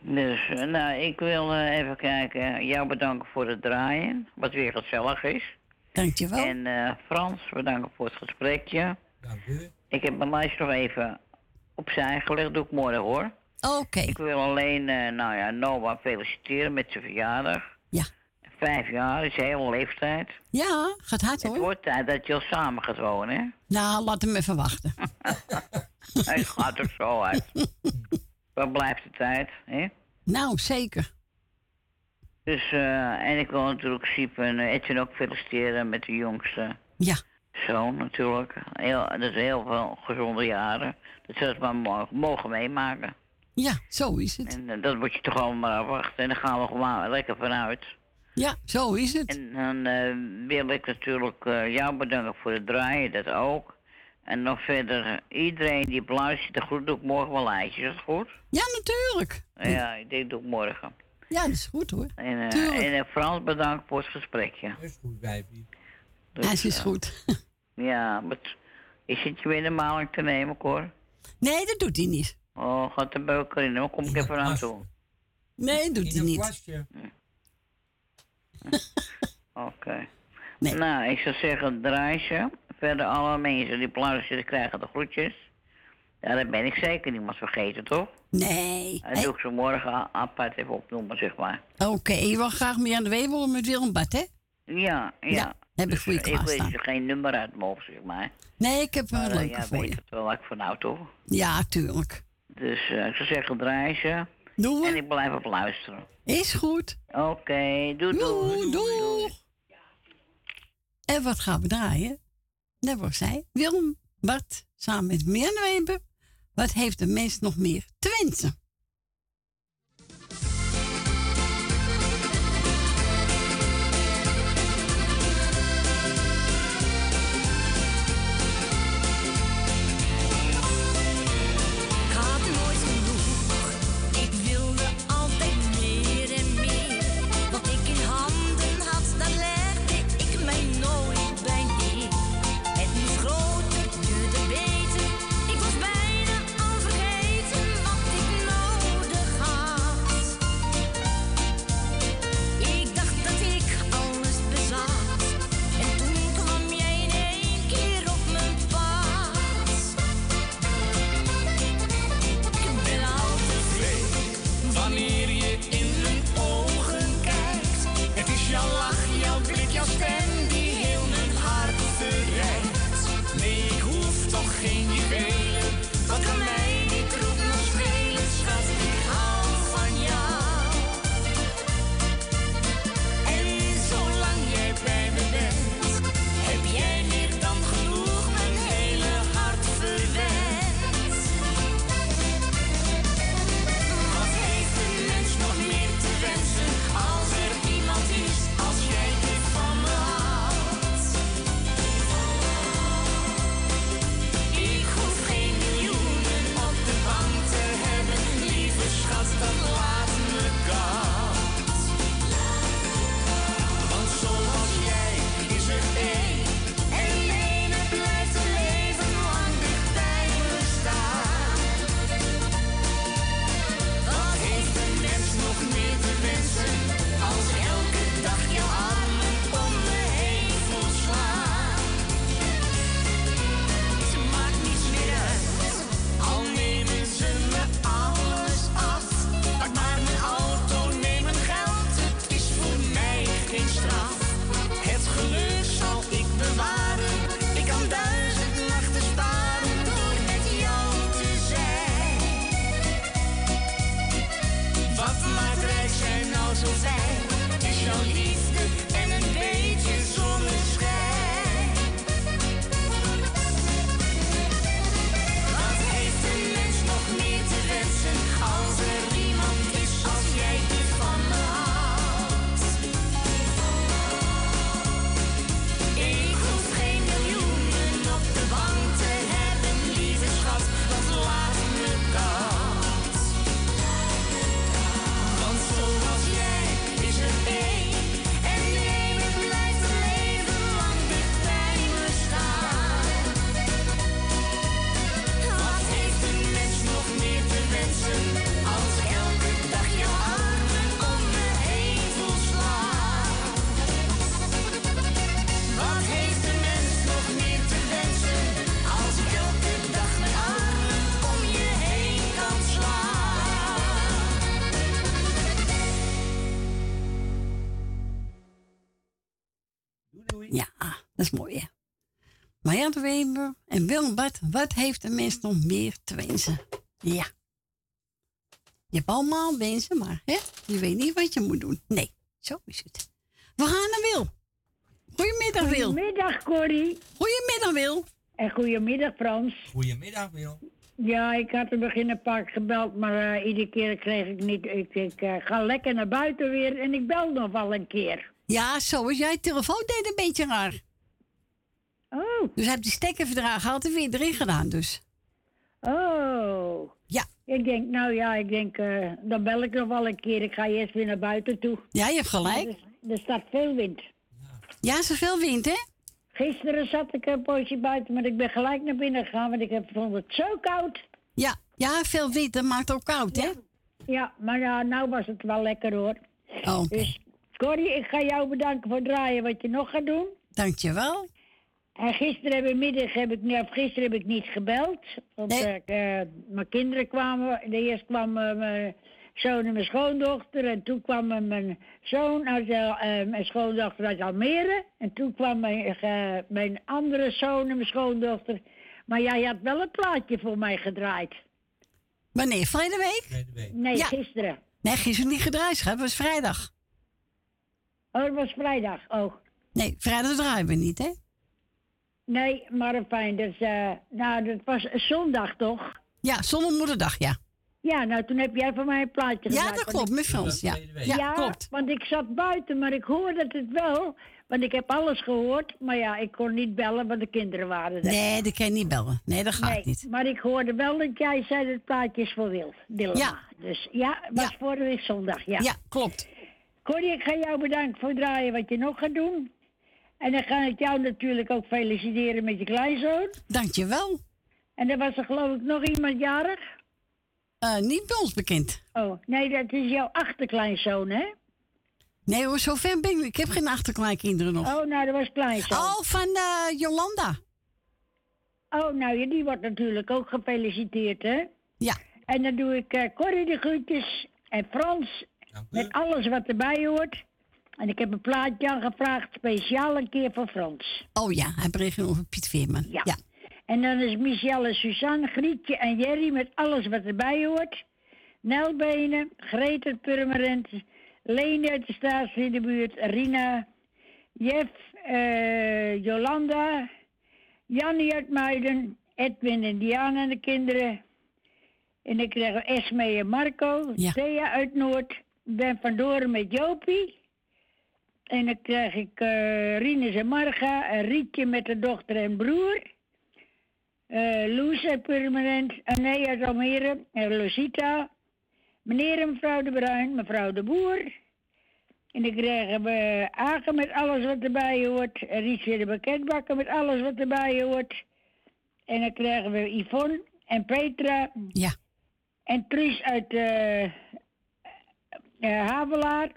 Dus, eh, nou, ik wil eh, even kijken. Jou bedanken voor het draaien, wat weer gezellig is. Dankjewel. En eh, Frans, bedanken voor het gesprekje. Dank u. Ik heb mijn lijst nog even opzij gelegd, doe ik morgen hoor. Oké. Ik wil alleen, eh, nou ja, Noah feliciteren met zijn verjaardag. Ja. Vijf jaar is hele leeftijd. Ja, gaat hard Het hoor. wordt tijd dat je al samen gaat wonen, hè? Nou, laat hem even wachten. Hij gaat er zo uit. Waar blijft de tijd, hè? Nou, zeker. Dus, eh, en ik wil natuurlijk Siep en Etienne ook feliciteren met de jongste Ja. zoon natuurlijk. Heel, dat is heel veel gezonde jaren. Dat ze het maar mo- mogen meemaken. Ja, zo is het. En eh, dat moet je toch allemaal maar afwachten. En daar gaan we gewoon lekker vanuit. Ja, zo is het. En dan eh, wil ik natuurlijk eh, jou bedanken voor het draaien, dat ook. En nog verder iedereen die beluistert, de groet doe ik morgen wel lijstje. Is dat goed? Ja, natuurlijk. Ja, ik denk doe ik morgen. Ja, dat is goed hoor. En, en Frans bedankt voor het gesprekje. is goed, wijfie. Hij is eh, goed. Ja, maar is het je weer de maling te nemen, Cor? Nee, dat doet hij niet. Oh, gaat de beuker in, dan kom ik even aan toe. Nee, doet hij niet. Oké. Nou, ik zou zeggen, draaisje. Verder alle mensen die luisteren, krijgen de groetjes. Ja, dat ben ik zeker niemand vergeten, toch? Nee. Dat doe ik zo morgen apart even opnoemen, zeg maar. Oké, je wil graag meer aan de Weber met Willem Bad, hè? Ja, ja. Ja, heb ik voor je Dus, eh, Ik weet er geen nummer uit hoofd, zeg maar. Nee, ik heb er Maar een eh, leuke ja, voor weet je. het wel wat ik van nou toch? Ja, tuurlijk. Dus eh, ik zou zeggen, draaisje. Doen En ik blijf op luisteren. Is goed. Oké, doei doei. Doei, doei. En wat gaan we draaien? Wat ik zei. Willem Bart samen met Mirjam Weber. Wat heeft de mens nog meer te Weber en Willem Bart. Wat heeft de mens nog meer te wensen? Ja. Je hebt allemaal wensen, maar hè? je weet niet wat je moet doen. Nee, zo is het. We gaan naar Wil. Goedemiddag, Wil. Goedemiddag, Corrie. Goedemiddag, Wil. En goedemiddag, Frans. Goedemiddag, Wil. Ja, ik had in het begin een paar keer gebeld, maar eh, iedere keer kreeg ik niet. Ik, ik eh, ga lekker naar buiten weer en ik bel nog wel een keer. Ja, zo is jij telefoon deed een beetje raar. Oh. Dus hij heeft die stekker verdragen gehaald en weer erin gedaan, dus. Oh. Ja. Ik denk, nou ja, ik denk, eh, dan bel ik nog wel een keer. Ik ga eerst weer naar buiten toe. Ja, je hebt gelijk. Er, er staat veel wind. Ja, is er veel wind, hè? Gisteren zat ik een poosje buiten, maar ik ben gelijk naar binnen gegaan, want ik heb, vond het zo koud. Ja, ja, veel wind, dat maakt ook koud, hè? Ja, maar ja, nou was het wel lekker hoor. Oh. Dus Corrie, ik ga jou bedanken voor het draaien wat je nog gaat doen. Dankjewel. En gisteren heb ik middag heb ik, nee, gisteren heb ik niet gebeld. Want eh, mijn kinderen kwamen. De eerst kwam eh, mijn zoon en mijn schoondochter. En toen kwam mijn zoon uit eh, mijn schoondochter uit Almere. En toen kwam mijn, eh, mijn andere zoon en mijn schoondochter. Maar jij had wel een plaatje voor mij gedraaid. Wanneer? Verleden week? Nee, Ja. gisteren. Nee, gisteren niet gedraaid, schat. Het was vrijdag. Oh, het was vrijdag. Oh. Nee, vrijdag draaien we niet, hè? Nee, maar fijn. Dus, eh, nou, dat was zondag toch? Ja, zonnemoederdag, ja. Ja, nou toen heb jij voor mij een plaatje Ja, gemaakt. dat want klopt, met Frans, ja. Ja, klopt. want ik zat buiten, maar ik hoorde het wel. Want ik heb alles gehoord, maar ja, ik kon niet bellen, want de kinderen waren er. Nee, dat kan je niet bellen. Nee, dat gaat Nee, niet. Maar ik hoorde wel dat jij zei dat het plaatje is voor Wil. Dilma. Ja. Dus ja, het was vorige week zondag, ja. Ja, klopt. Corrie, ik ga jou bedanken voor het draaien wat je nog gaat doen. En dan ga ik jou natuurlijk ook feliciteren met je kleinzoon. Dankjewel. En er was er geloof ik nog iemand jarig? Eh, niet bij ons bekend. Oh, nee, dat is jouw achterkleinzoon, hè? Nee hoor, zover ben ik. Ik heb geen achterkleinkinderen nog. Oh, nou, dat was kleinzoon. Oh, van eh, Jolanda. Oh, nou, ja, die wordt natuurlijk ook gefeliciteerd, hè? Ja. En dan doe ik eh Corrie de groetjes en Frans met alles wat erbij hoort. En ik heb een plaatje aangevraagd, speciaal een keer voor Frans. Oh ja, hij bericht over Piet Veerman. Ja. En dan is Michelle Suzanne, Grietje en Jerry met alles wat erbij hoort. Nelbenen, Greet uit Purmerend, Lene uit de staatsliedenbuurt, Rina, Jeff, eh, Jolanda, Jannie uit Muiden, Edwin en Diana en de kinderen. En krijgen we Esme en Marco, Thea uit Noord, Ben van Doren met Jopie. En dan krijg ik Rinus en Marga, en Rietje met de dochter en broer. eh Loes uit Purmerend, Anne uit Almere, en Lucita. Meneer en mevrouw de Bruin, mevrouw de Boer. En dan krijgen we Agen met alles wat erbij hoort. En Rietje de Bekendbakker met alles wat erbij hoort. En dan krijgen we Yvonne en Petra. Ja. En Truus uit eh, Havelaar.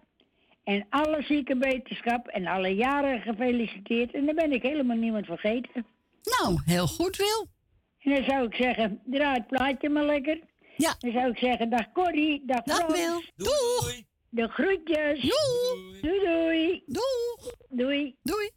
En alle ziekenwetenschap en alle jaren gefeliciteerd. En dan ben ik helemaal niemand vergeten. Nou, heel goed, Wil. En dan zou ik zeggen, draai het plaatje maar lekker. Ja. Dan zou ik zeggen, dag Corrie, dag, Dag, Frans. Wil. Doeg. De groetjes. Doei. Doei doei. Doeg. Doei. Doei.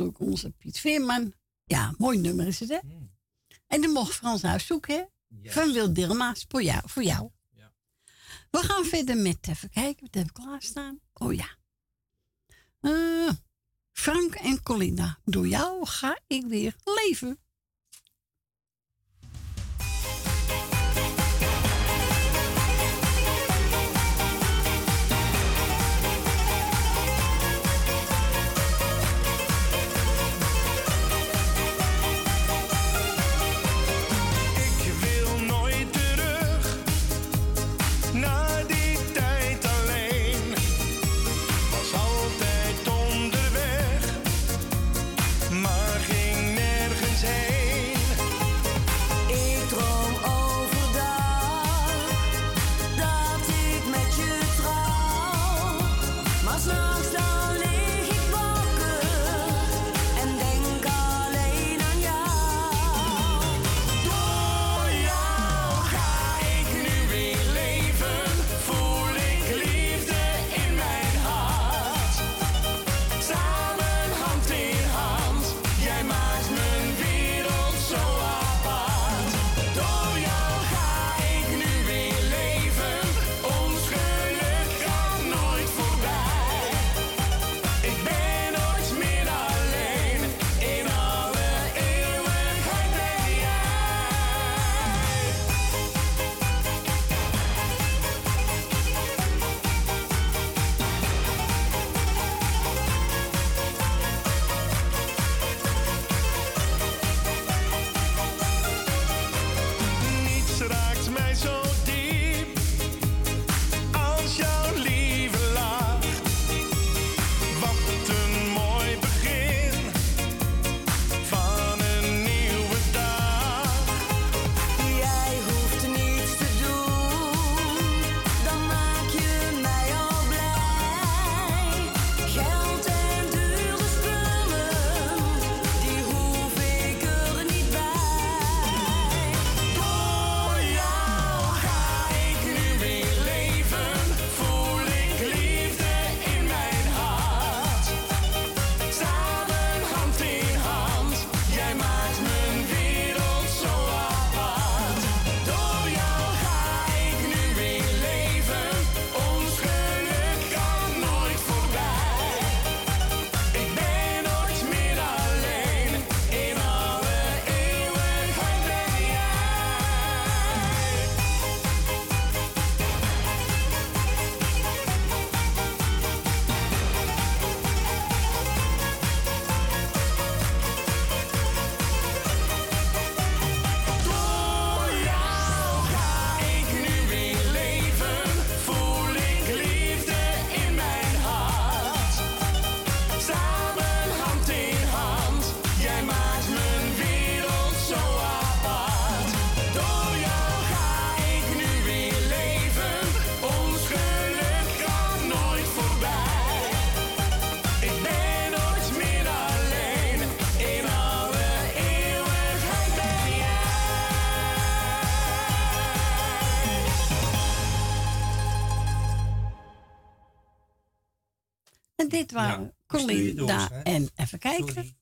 Ook onze Piet Veerman. Ja, mooi nummer is het, hè? En dan mocht Frans Huis zoeken, hè? Van Wil Dilma's voor jou. Voor jou. We gaan verder met, even kijken, wat hebben we klaarstaan? Oh ja. Eh, Frank en Colinda, door jou ga ik weer leven. Dit waren Colinda en even kijken.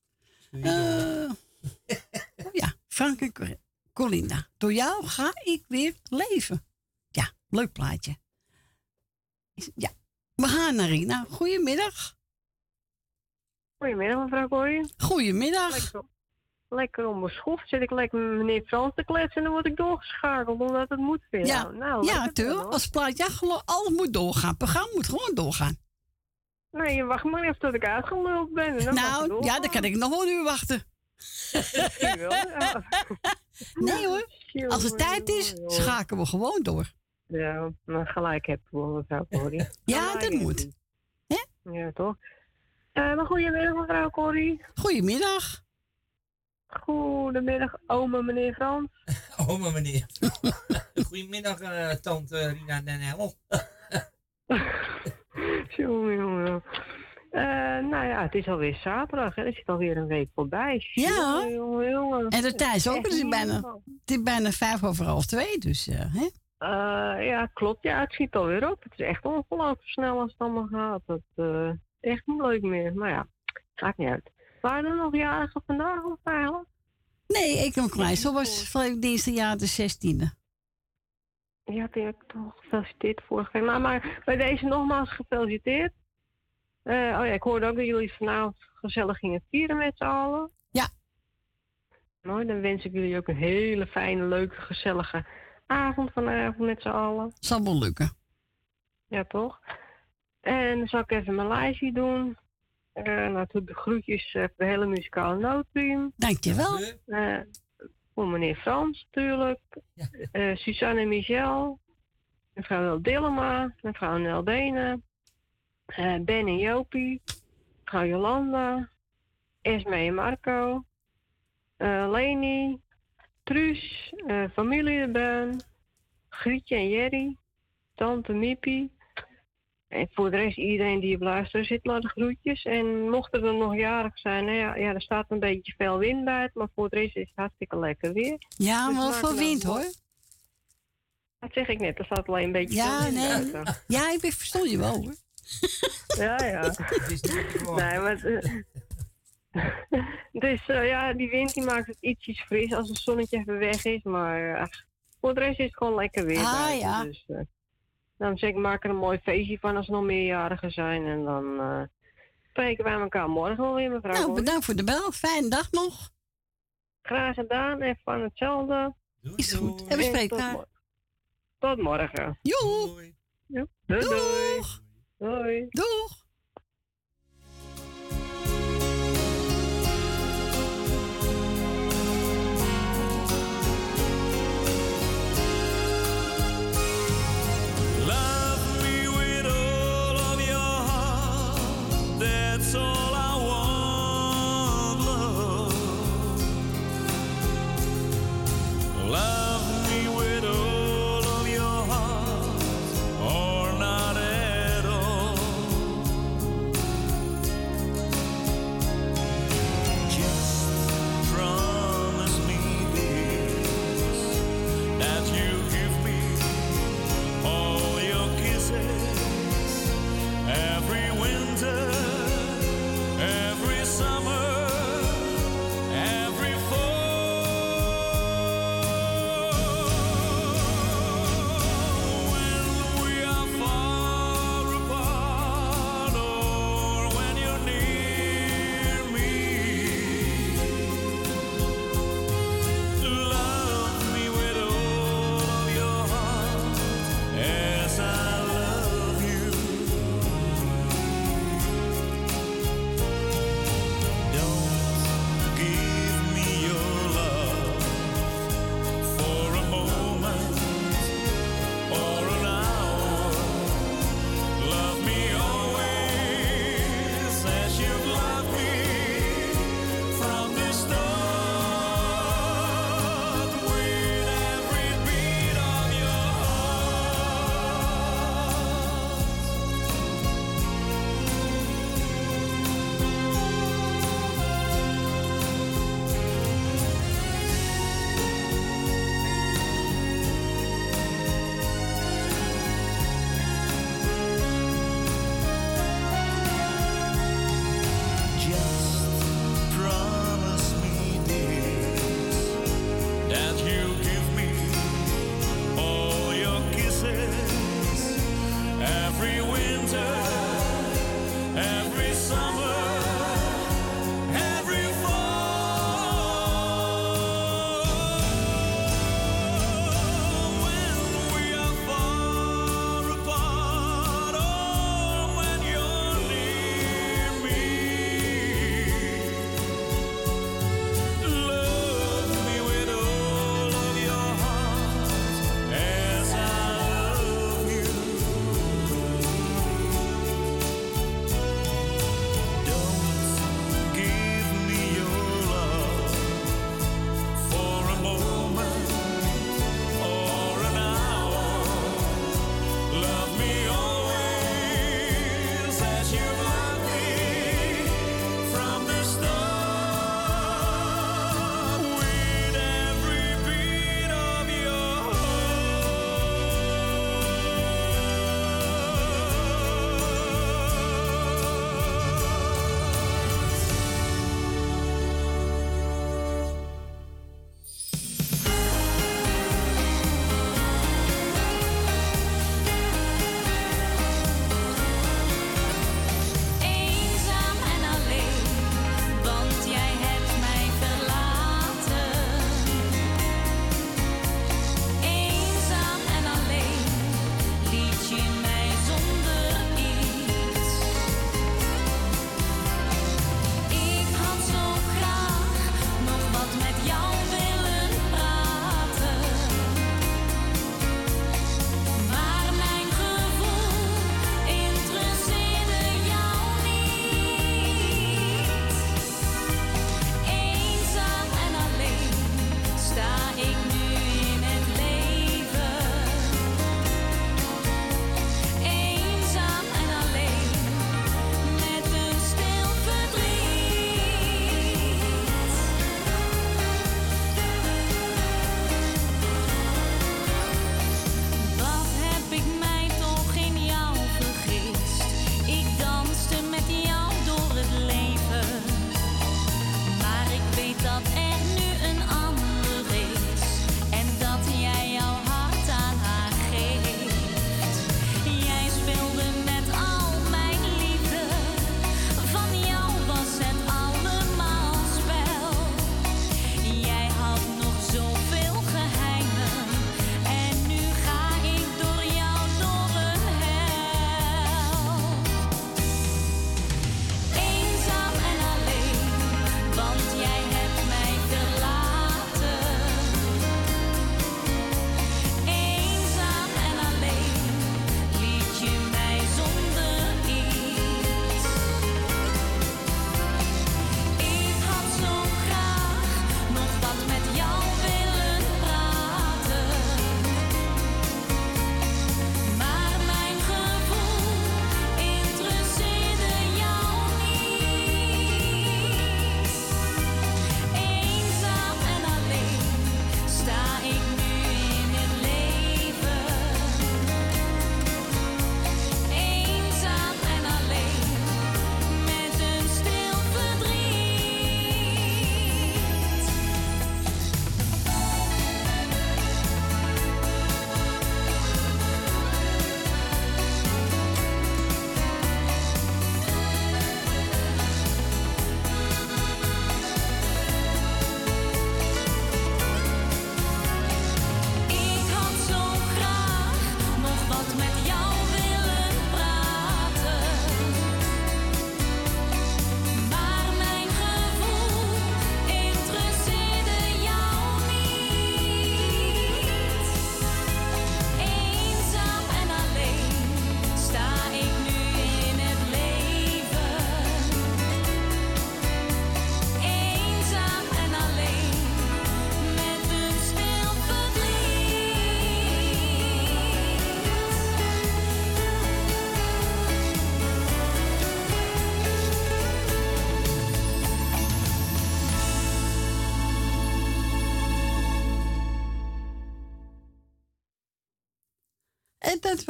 Eh, oh ja, Frank en Colinda. Door jou ga ik weer leven. Ja, leuk plaatje. Is- Ja, we gaan naar Rina. Goedemiddag. Goedemiddag, mevrouw Corrie. Goedemiddag. Lekker, lekker om mijn schoft zit ik lekker met meneer Frans te kletsen en dan word ik doorgeschakeld omdat het moet weer. Ja, nou, ja natuurlijk. dan, hoor. Als plaatje, ja, alles moet doorgaan. Het programma moet gewoon doorgaan. Nee, je wacht maar even tot ik uitgeluld ben. En dan Nou, ja, dan kan ik nog wel een uur wachten. Ja. Nee hoor. Als het tijd is, schakelen we gewoon door. Ja, nou gelijk heb je wel, mevrouw Corrie. Ja, dat moet. Ja, toch? Eh maar goedemiddag, mevrouw Corrie. Goedemiddag. Goedemiddag, oma meneer Frans. Oma meneer. Goedemiddag, eh, tante Rina Nenel. Jongen, jongen. Eh, nou ja, het is alweer zaterdag. Hè. Er zit alweer een week voorbij. Ja. Jongen, jongen, jongen. En de tijd is ook, het is bijna, het is bijna vijf over half twee, dus eh, hè? Eh, ja, klopt. Ja, het schiet alweer op. Het is echt ongelooflijk snel als het allemaal gaat. Het is echt niet leuk meer. Maar ja, maakt niet uit. Waren er nog jarigen vandaag of eigenlijk? Nee, ik klein. Zo was van dinsdagjaar de 16e. Ja, die heb ik toch gefeliciteerd vorige week. Maar, maar bij deze nogmaals gefeliciteerd. Eh, oh ja, ik hoorde ook dat jullie vanavond gezellig gingen vieren met z'n allen. Ja. Mooi, dan wens ik jullie ook een hele fijne, leuke, gezellige avond vanavond met z'n allen. Zal wel lukken. Ja, toch? En dan zal ik even mijn lijstje doen. Eh natuurlijk de groetjes eh, voor de hele muzikale noodteam. Dankjewel. Eh voor meneer Frans natuurlijk. Eh Suzanne en Michel. Mevrouw Dillema. Mevrouw Nel Denen. eh, ben en Jopie. Mevrouw Jolanda. Esme en Marco. eh Leni. Truus. familie de. Grietje en Jerry. Tante Miepie. En voor de rest, iedereen die op luisteren zit, laat de groetjes. En mochten er nog jarig zijn, nou ja, ja, er staat een beetje veel wind buiten. Maar voor de rest is het hartstikke lekker weer. Ja, Dus maar veel dan wind hoor. Dat zeg ik net, er staat alleen een beetje Ja, veel nee. buiten. Ja, ik verstond je wel hoor. Ja, ja. nee, maar... eh, dus eh, ja, die wind die maakt het ietsjes fris als het zonnetje even weg is. Maar eh, voor de rest is het gewoon lekker weer Ah, buiten. ja. Dus, dan zeg ik, maak er een mooi feestje van als er nog meerjarigen zijn. En dan eh, spreken wij elkaar morgen wel weer, mevrouw. Nou, bedankt voor de bel. Fijne dag nog. Graag gedaan en van hetzelfde. Is goed. En we spreken tot, morgen. Joe. Ja, doei, doei. Doei. Doeg.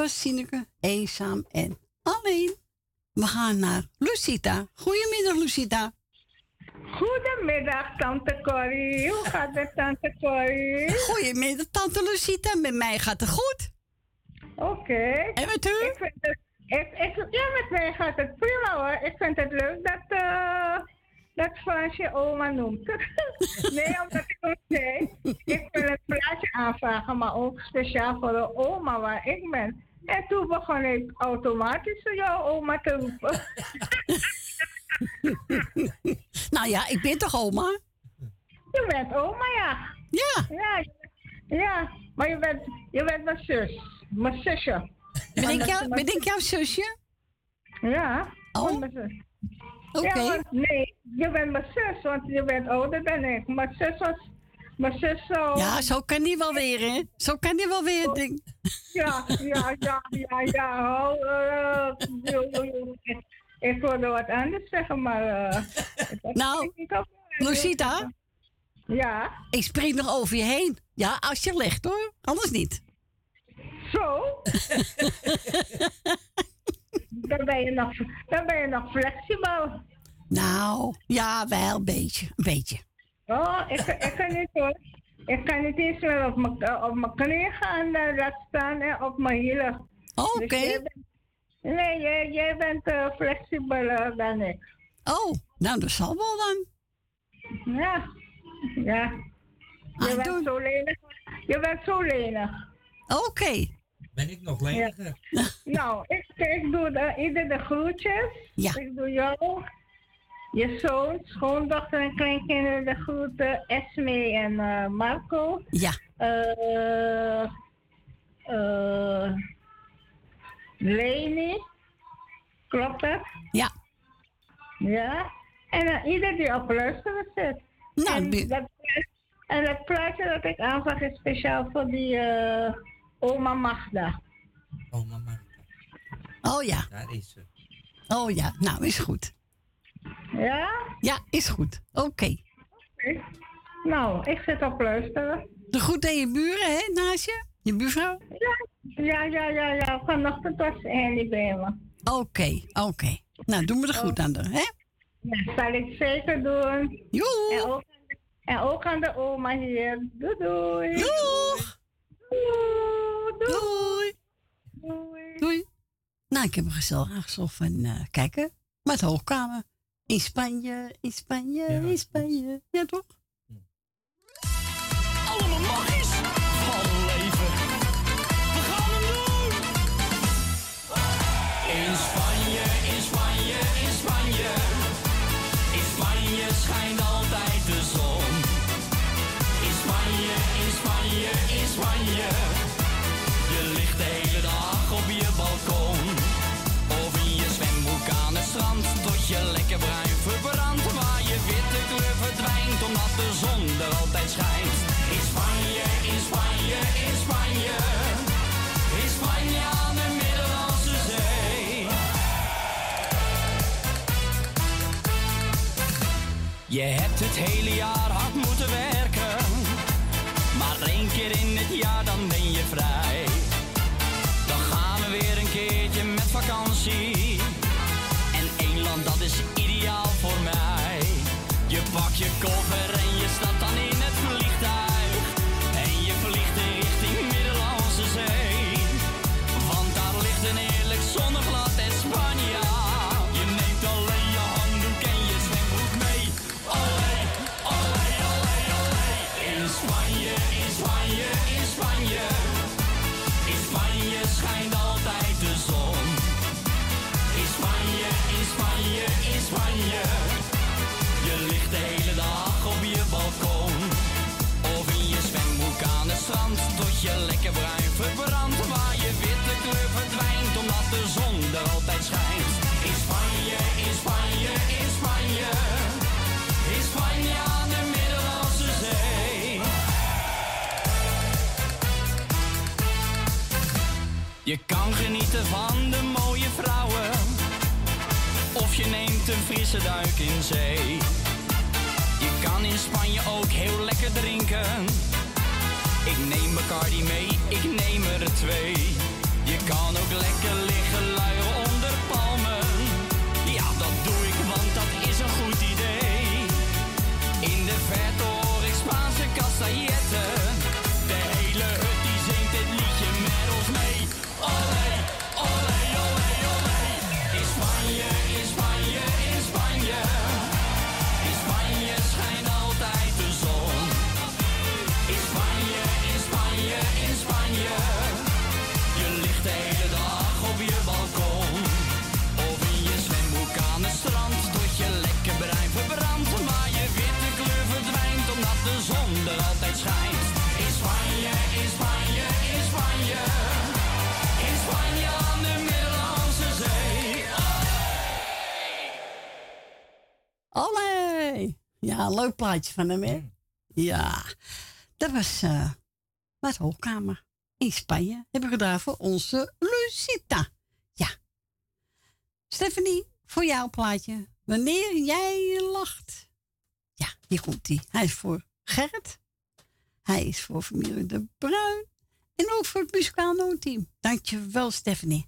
Was Sineke, eenzaam en alleen. We gaan naar Lucita. Goedemiddag, Lucita. Goedemiddag, Tante Corrie. Hoe gaat het, Tante Corrie? Goedemiddag, Tante Lucita. Met mij gaat het goed. Oké. En met u? Ik vind het, ik, ik, ja, met mij gaat het prima hoor. Ik vind het leuk dat, eh dat Frans je oma noemt. nee, omdat ik ook zei, ik wil een plaatje aanvragen, maar ook speciaal voor de oma waar ik ben. En toen begon ik automatisch jouw oma te roepen. nou ja, ik ben toch oma? Je bent oma, ja. Ja. Ja, ja. maar je bent, je bent mijn zus. Mijn zusje. Ben ik, jou, ben ik jouw zusje? Ja. Oh. Oké. Ja, nee, je bent mijn zus, want je bent ouder dan ik. Mijn zus was... Zus zou... Ja, zo kan die wel weer, hè? Zo kan die wel weer. Ding. Ja, ja, ja, ja, ja. Yo, yo. Ik- wilde wat anders zeggen, maar... eh, Nou, Lucita? Ja? Ik spring nog over je heen. Ja, als je legt hoor. Anders niet. Zo? dan, ben je nog, dan ben je nog flexibel. Nou, ja, wel een beetje. Een beetje. Oh, ik, ik kan niet hoor. Ik kan niet eens meer op mijn, eh, op mijn knieën gaan uh, laten staan en op mijn hielen. Oh, Dus oké. nee, jij, jij bent eh, flexibeler dan ik. Oh, nou, dat zal wel dan. Ja, ja. Je bent zo lenig. Je bent zo lenig. Oké. Ben ik nog leniger? Nou, ik, ik doe de, ieder de groetjes. Ja. Ik doe jou, je zoon, schoondochter en kleinkinderen de groeten. Esme en eh, Marco. Ja. Eh eh Leni. Klopt dat? Ja. Ja. En eh, ieder die op luisteren zit. Nou, en, dat, en dat plaatje dat ik aanvraag is speciaal voor die eh, oma Magda. Oh, mama. Oh ja. Daar is ze. Oh ja. Nou, is goed. Ja? Ja, is goed. Oké. Nou, ik zit op luisteren. De goed aan je buren, hè, naast je? Je buurvrouw? Ja, ja, ja, ja. Vanochtend was Annie bij me. Oké, oké. Nou, doen we er goed aan, de, hè? Ja, zal ik zeker doen. Joe. En ook, en ook aan de oma hier. Doei, doei. Doeg. Doei. Doei. Doei. Nou, ik heb een gezellig aangezocht en eh, kijken. Met hoogkamer. In Spanje, in Spanje, in Spanje. Ja, toch? Je hebt Je kan genieten van de mooie vrouwen. Of je neemt een frisse duik in zee. Je kan in Spanje ook heel lekker drinken. Ik neem Bacardi mee, ik neem er twee. Je kan ook lekker liggen luieren onder palmen. Ja, dat doe ik, want dat is een goed idee. In de verte hoor ik Spaanse castailletten. Ja, een leuk plaatje van hem, hè? Ja, dat was eh wat in Spanje. Hebben we gedaan voor onze Lucita. Ja. Stephanie, voor jouw plaatje. Wanneer jij lacht. Ja, hier komt hij. Hij is voor Gerrit. Hij is voor familie De Bruin. En ook voor het muzikaal noodteam. Dankjewel, Stephanie.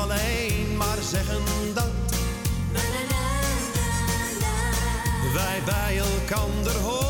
Alleen maar zeggen dat wij bij elkander horen.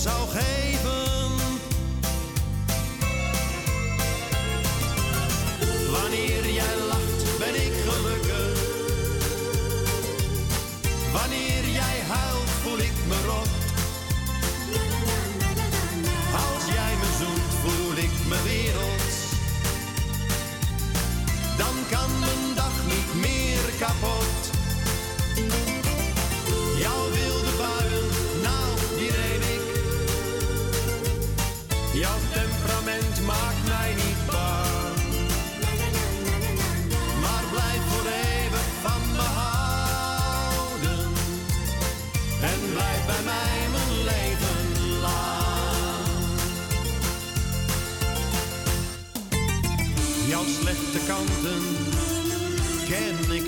Zou geven.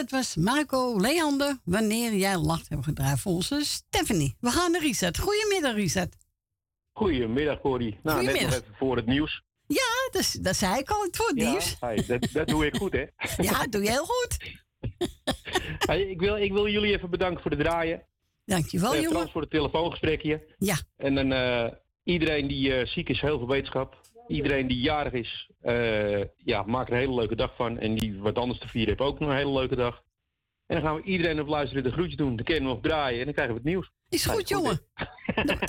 Dat was Marco Leander. Wanneer jij lacht, hebben gedraaid voor onze Stephanie. We gaan naar Richard. Goedemiddag, Richard. Goedemiddag, Corrie. Nou, net nog Goedemiddag. even voor het nieuws. Ja, dat, dat zei ik al, het voor het Ja, nieuws. hey, dat, dat doe ik goed, hè? Ja, doe je heel goed. Hey, ik, wil, ik wil jullie even bedanken voor het draaien. Dankjewel, Eh, jongen. Frans voor het telefoongesprekje. Ja. En dan eh, iedereen die eh, ziek is, heel veel wetenschap. Iedereen die jarig is, eh, ja, maak er een hele leuke dag van. En die wat anders te vieren heeft ook nog een hele leuke dag. En dan gaan we iedereen op luisteren de groetje doen. Dan kunnen we nog draaien en dan krijgen we het nieuws. Is goed, jongen.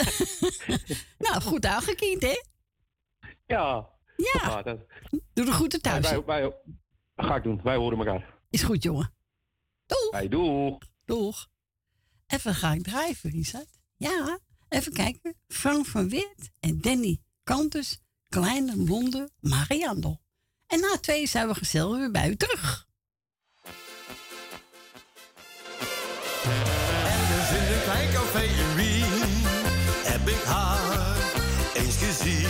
nou, goed aangekiend, hè? Ja. Ja. Doe de groeten thuis. Wij, wij, ga ik doen. Wij horen elkaar. Is goed, jongen. Doeg. Hey, doeg. Doeg. Even ga ik drijven, Richard. Ja, even kijken. Frank van Weert en Danny Kantus, Kleine Blonde Mariandel. En na twee zijn we gezellig weer bij u terug. Ergens in een klein café in Wien heb ik haar eens gezien.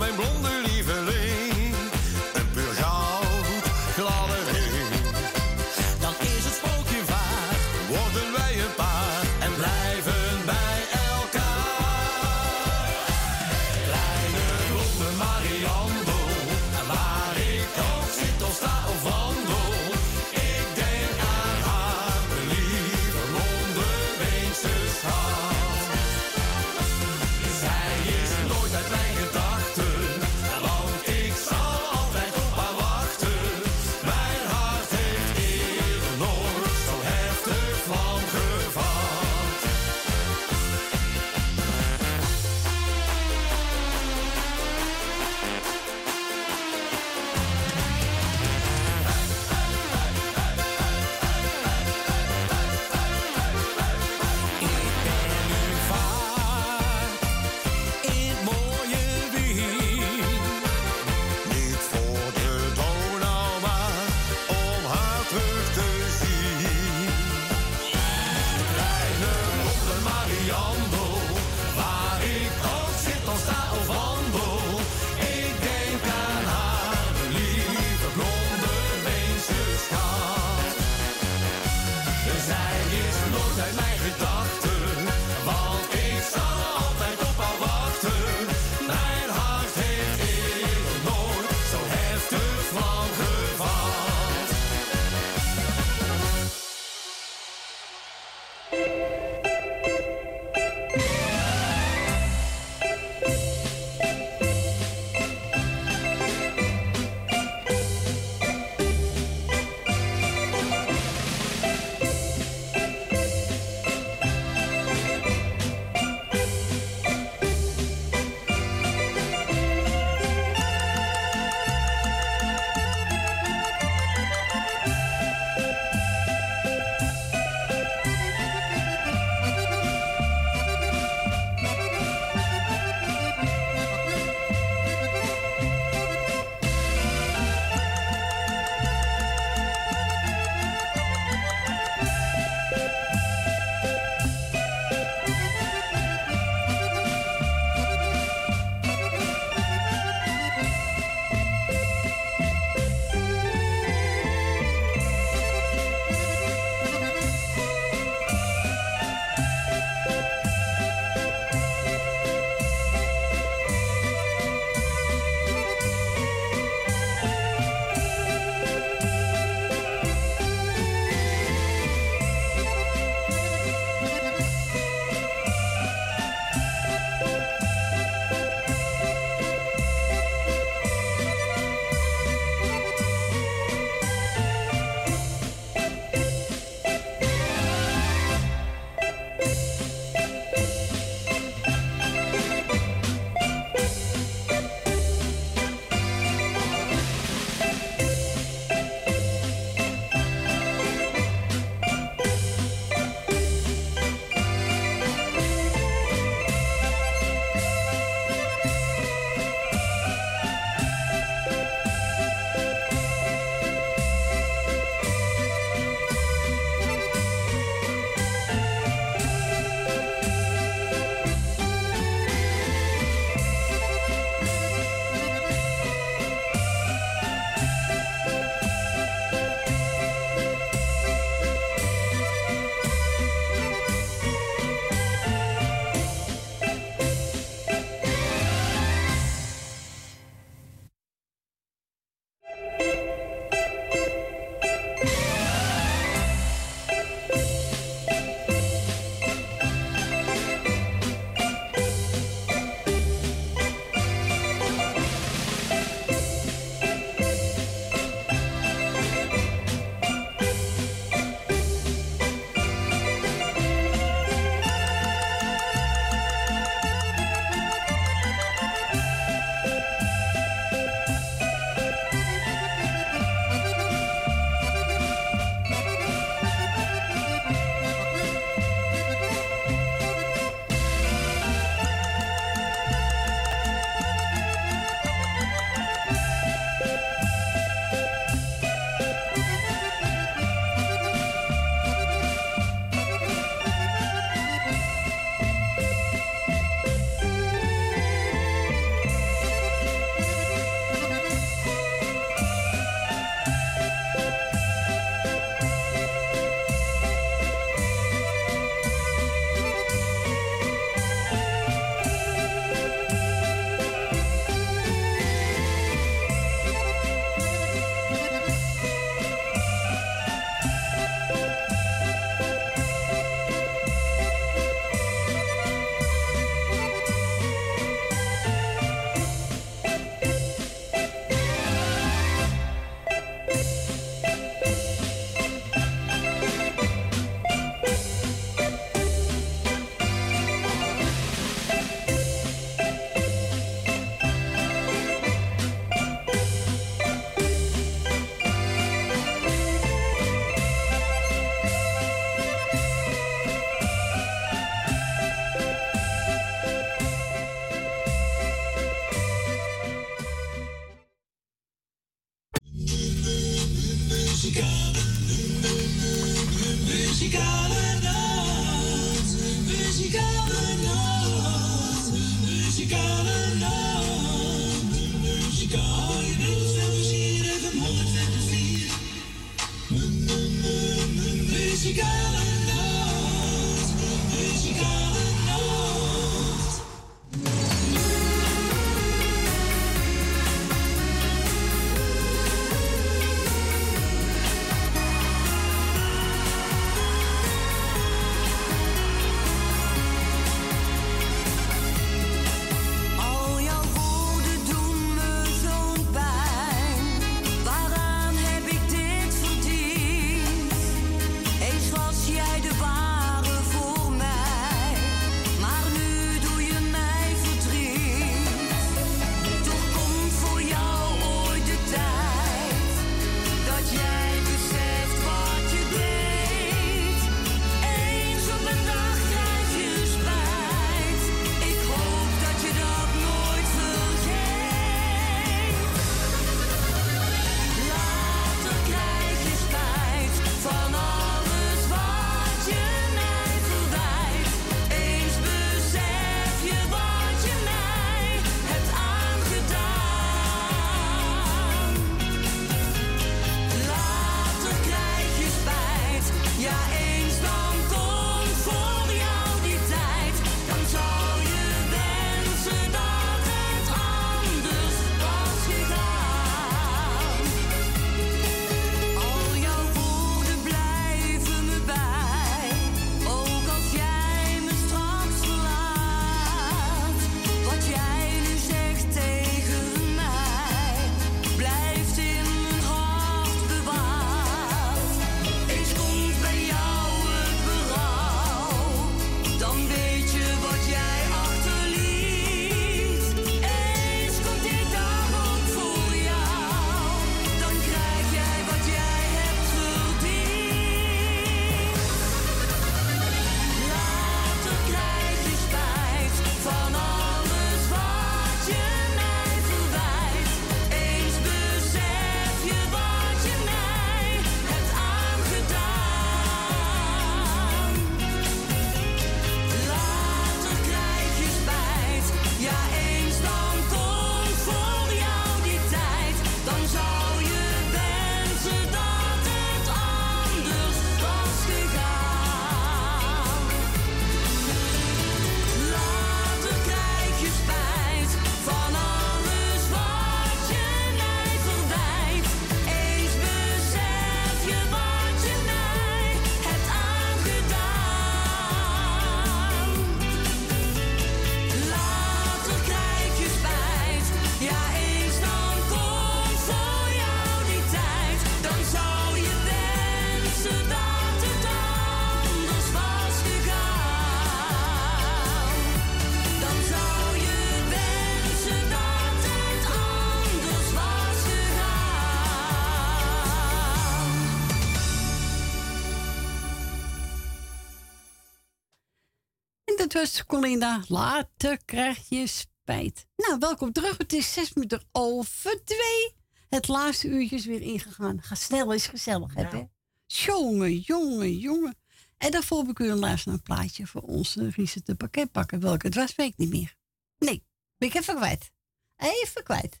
Dat was Colinda. Later krijg je spijt. Nou, welkom terug. Het is zes minuten over twee. Het laatste uurtje is weer ingegaan. Ga snel, is gezellig, hè? hè? Jongen, jongen, jongen. En daarvoor heb ik u een naar een plaatje voor onze Riese te pakket pakken. Welke het was, weet ik niet meer. Nee, ben ik even kwijt. Even kwijt.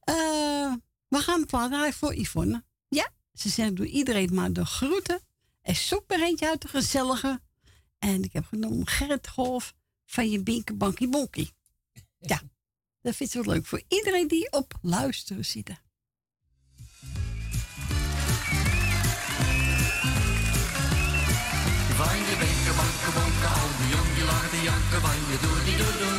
Eh, we gaan een plaat draaien voor Yvonne. Ja, ze zegt doe iedereen maar de groeten. En zoek maar eentje uit de gezellige. En ik heb genomen Gerrit Golf van je Binke Bankie Bonkie. Ja, dat vindt ze wel leuk voor iedereen die op luisteren zit. Van je benken, banken, bonken, al die jong die lachen te janken, van je doe die doe doe.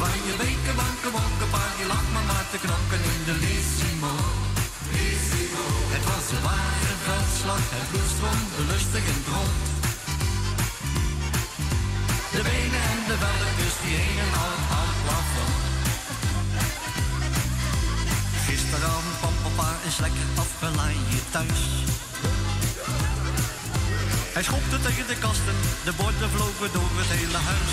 Van je benken, banken, bonken, paar die lacht maar maar te knokken in de Lissimo. Het was een ware veldslag, het bloed lustig en rond. De benen en de velletjes die hingen al aan het plafond. Gisteravond kwam papa eens lekker afgeleid thuis. Hij schopte tegen de kasten, de borden vlogen door het hele huis.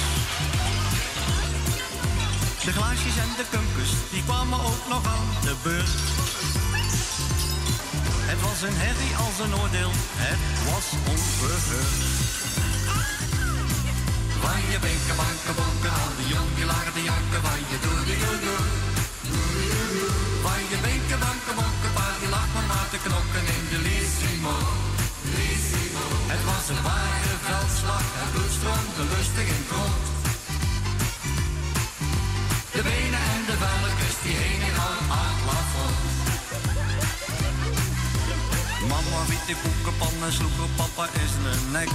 De glaasjes en de kumpus, die kwamen ook nog aan de beurt. Het was een herrie als een oordeel, het was onverheurd. Van je benken, banken, bonken, al die jong die lagen te janken, van je doe die doe doe. Van je benken, banken, bonken, paar die lag maar te knokken in de Lissimo. Het was een ware veldslag, het bloed stroomde lustig in het rond. De benen en de velletjes die hingen al aan het plafond. Mama wiet die koekenpan en sloeg op papa in zijn nek.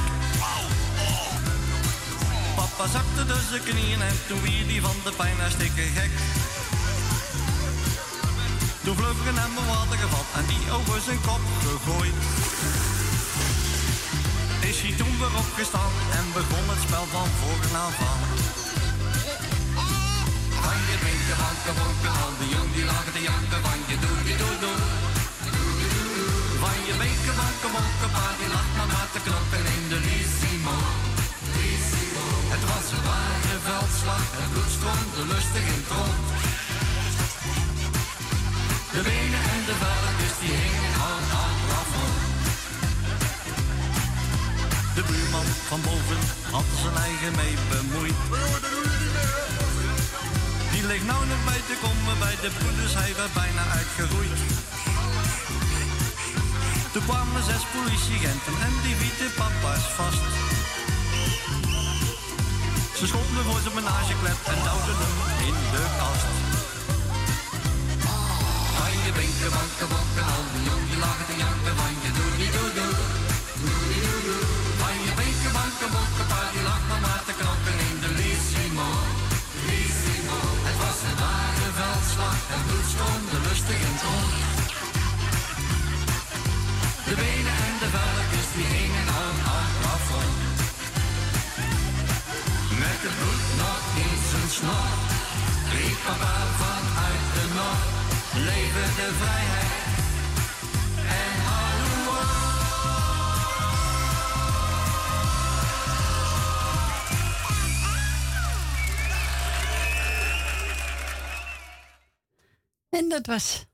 Papa zakte dus zijn knieën en toen wier die van de pijn hartstikke gek. Toen vlug een emmer water gevat en die over zijn kop gegooid. Is hij toen weer opgestaan en begon het spel van voren af aan. Van je benken, banken, bonken, al die jong die lagen te janken, van je doe die doe doe. Van je benken, banken, bonken, paar die lag maar maar te knokken in de Lissimo. Het was een ware veldslag, het bloed stroomde lustig in rond. De benen en de velletjes die hingen aan het plafond. De buurman van boven had zijn eigen mee bemoeid. Die ligt nou nog bij te komen bij de broeders, hij werd bijna uitgeroeid. Toen kwamen zes politieagenten en die wieten papa's vast. Ze schopten voor zijn menageklep en duwden hem in de kast. Van je benken, banken, al die jong lagen te janken, van je doe die doe doe. Van je benken, banken, bonken, paar die lag maar maar te knokken in de Lissimo. Het was een ware veldslag, het bloed stroomde lustig in het. De benen en de velletjes snor, riep papa vanuit de noord. Leven de vrijheid en hallo. En dat was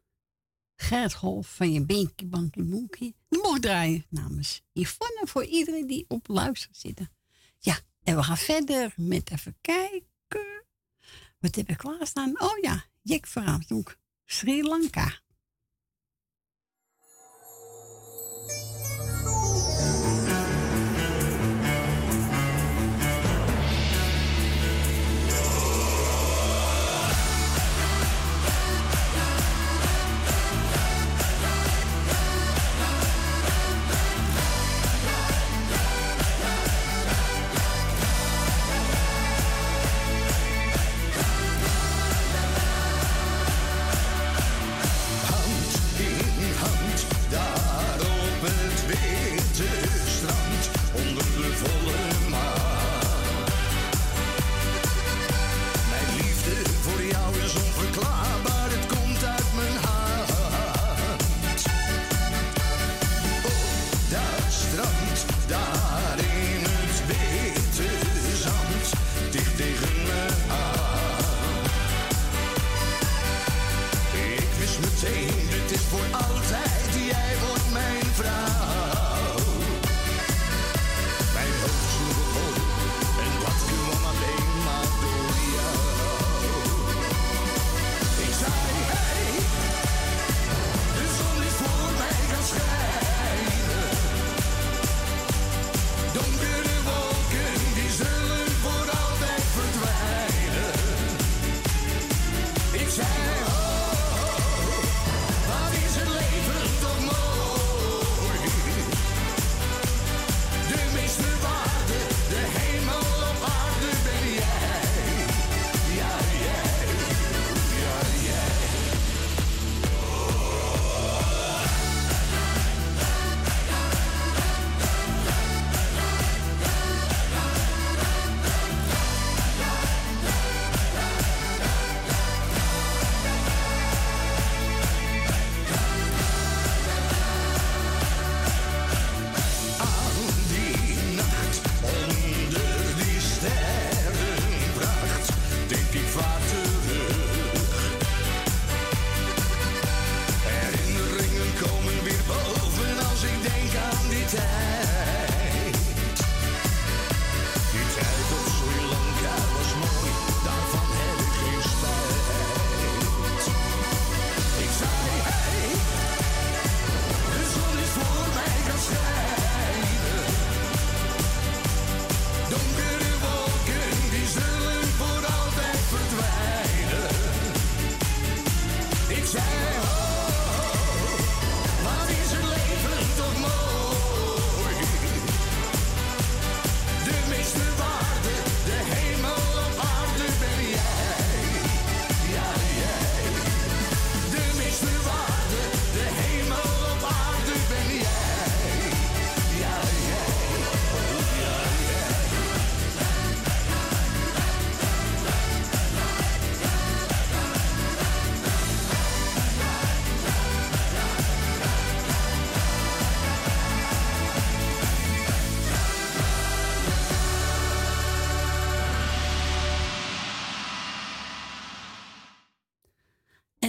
Gert Golf van je Binky Banky. Die mocht draaien namens Yvonne voor iedereen die op luister zit. Ja, en we gaan verder met even kijken. Wat heb ik klaarstaan? Oh ja, Jack Verhaamsdoek, Sri Lanka.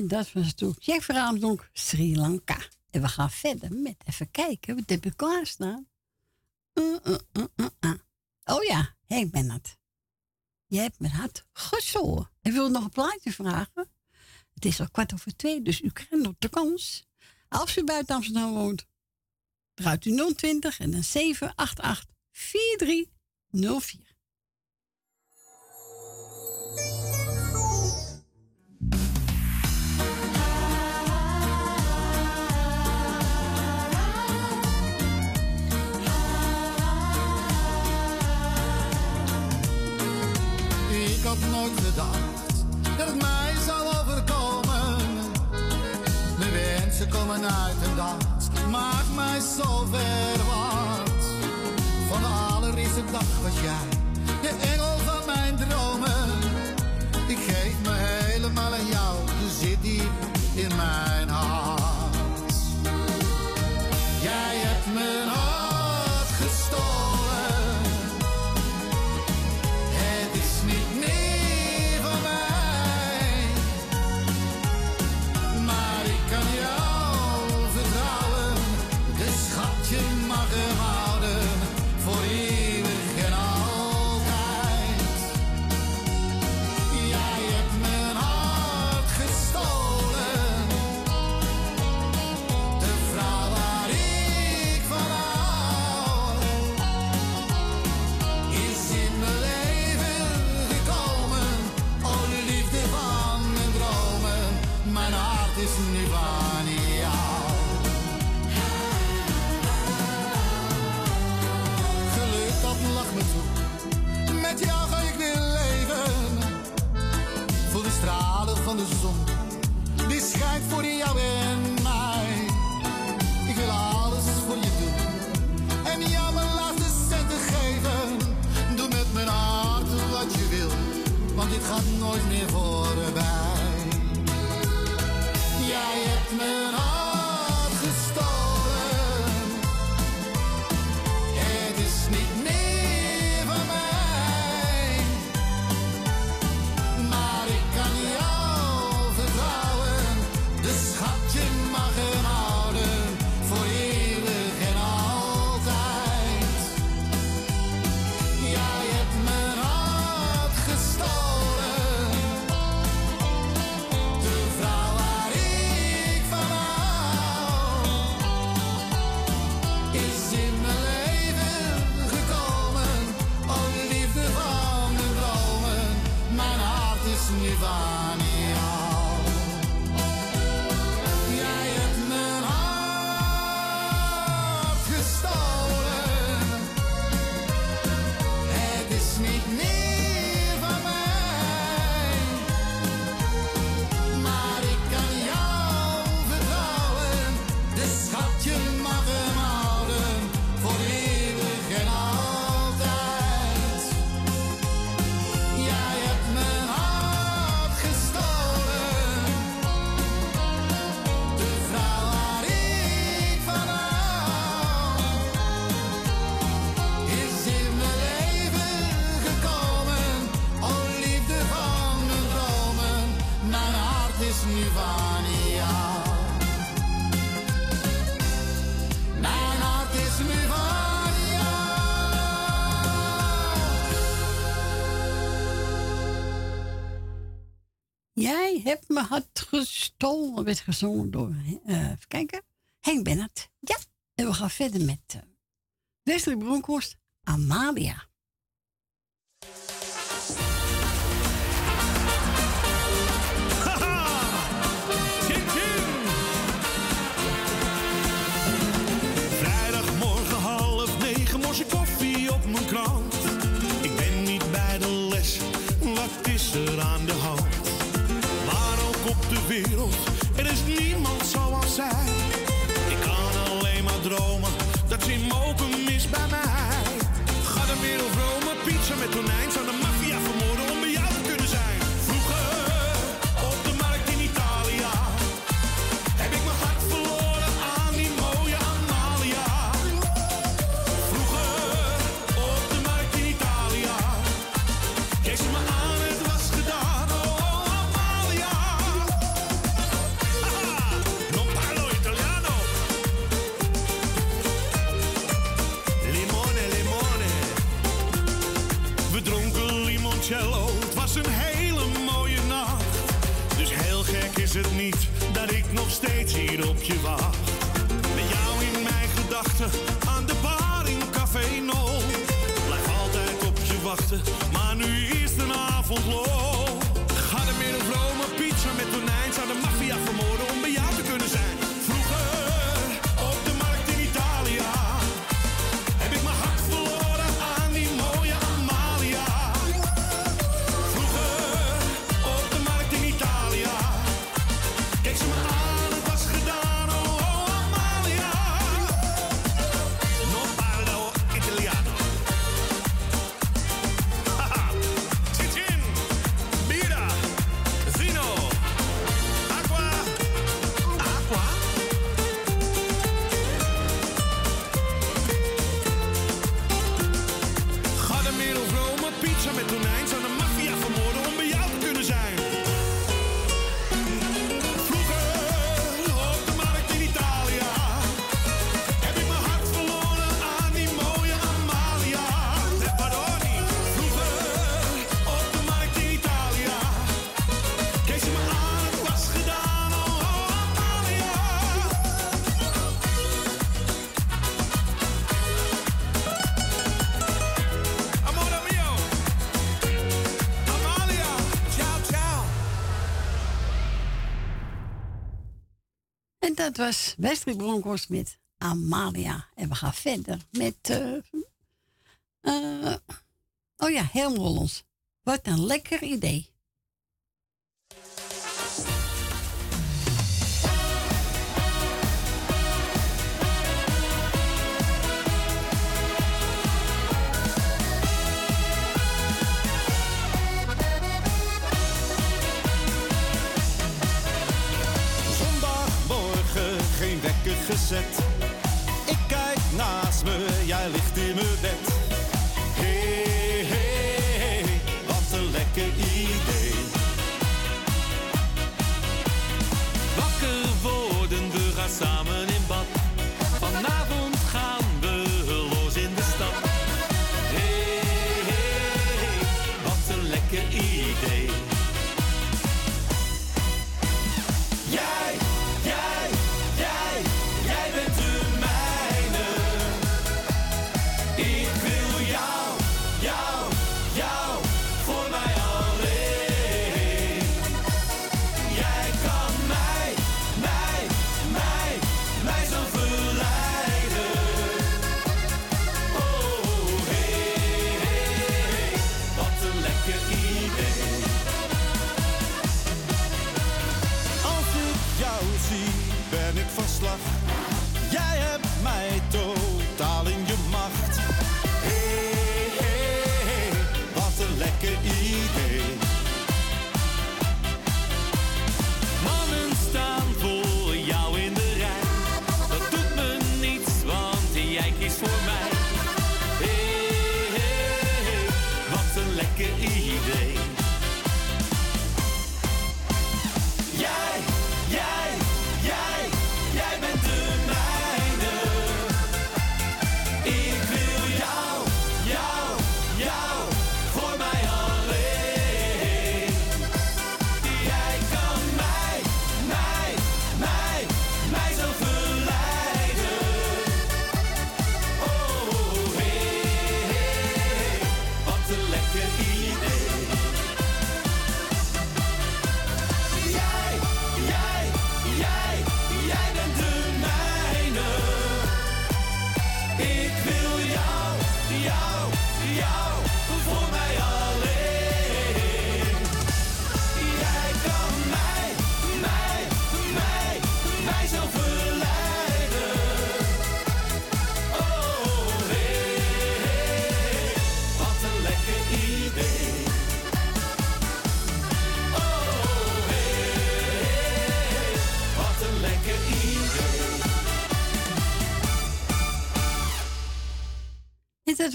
Dat was natuurlijk Jack Verhaamdonk, Sri Lanka. En we gaan verder met even kijken. Wat heb ik klaarstaan? Uh, uh, uh, uh, uh. Oh ja, Henk Bennett. Je hebt met hart gezongen. En wil nog een plaatje vragen? Het is al kwart over twee, dus u krijgt nog de kans. Als u buiten Amsterdam woont, draait u 020 en dan 788 4304. Ik had nooit gedacht dat het mij zou overkomen. Mijn wensen komen uit en dat maakt mij zo verwacht. Van de allereerste dag was jij de engel van mijn dromen. Ik geef voor jou en mij. Ik wil alles voor je doen. En jou mijn laatste centen geven. Doe met mijn hart wat je wil, want dit gaat nooit meer hebt me hart gestolen, werd gezongen door, eh even kijken, Henk Bennett. Ja, en we gaan verder met uh, Wesley Bronkhorst, Amalia. je wacht. Met jou in mijn gedachten aan de bar in Café No. Blijf altijd op je wachten, maar nu is de avond. dat was Westelijk Bronkhorst met Amalia. En we gaan verder met. Eh, eh, oh ja, Helm Rollens. Wat een lekker idee. Ik kijk naast me, jij ligt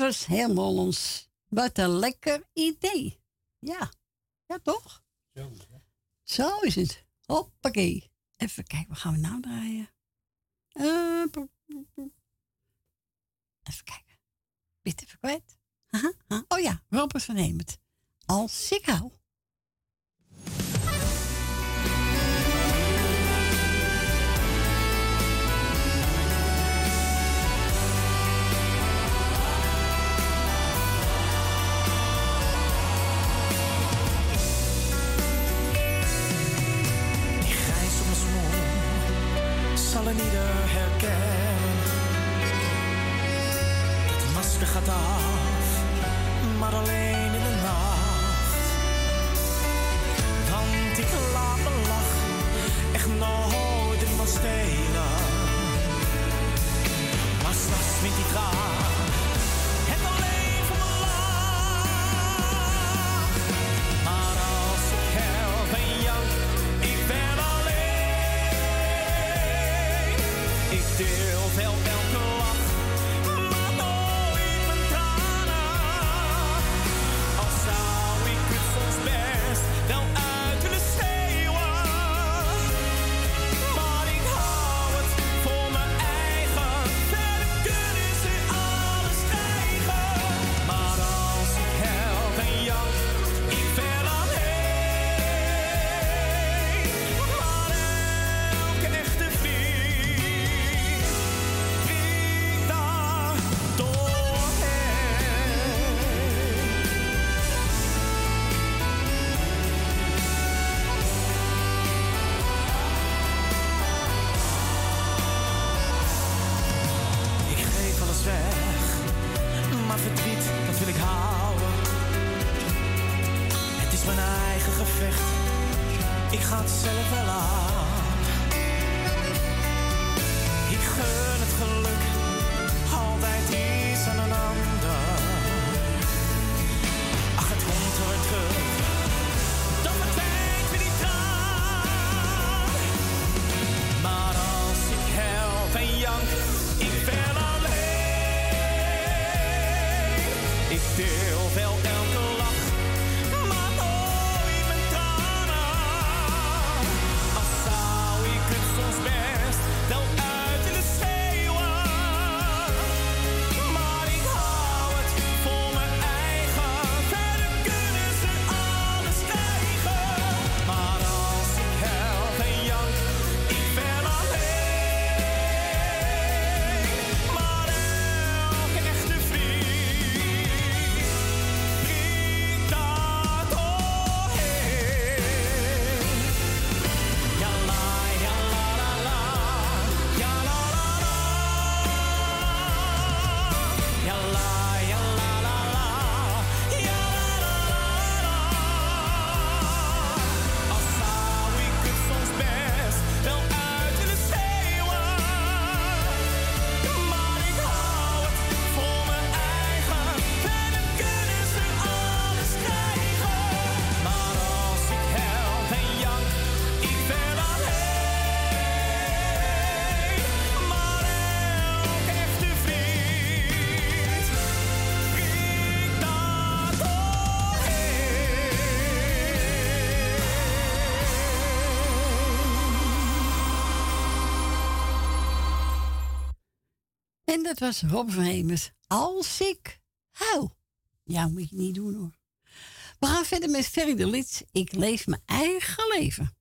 is ons. Wat een lekker idee. Ja, ja toch? Zo. Zo is het. Hoppakee. Even kijken, wat gaan we nou draaien? Eh, even kijken. Beter verkwijt. Oh ja, Robert van Hemert. Als ik hou. 你的 dat was Rob van Hemers. Als ik hou. Ja, moet je niet doen hoor. We gaan verder met Ferry de Lits. Ik leef mijn eigen leven.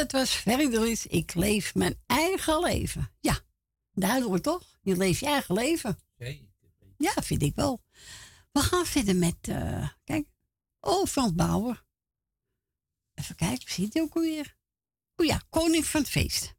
Dat was Ferry Ik leef mijn eigen leven. Ja, duidelijk toch? Je leeft je eigen leven. Ja, vind ik wel. We gaan verder met, eh, kijk, oh, Frans Bauer. Even kijken, ziet hij ook alweer? O ja, koning van het feest.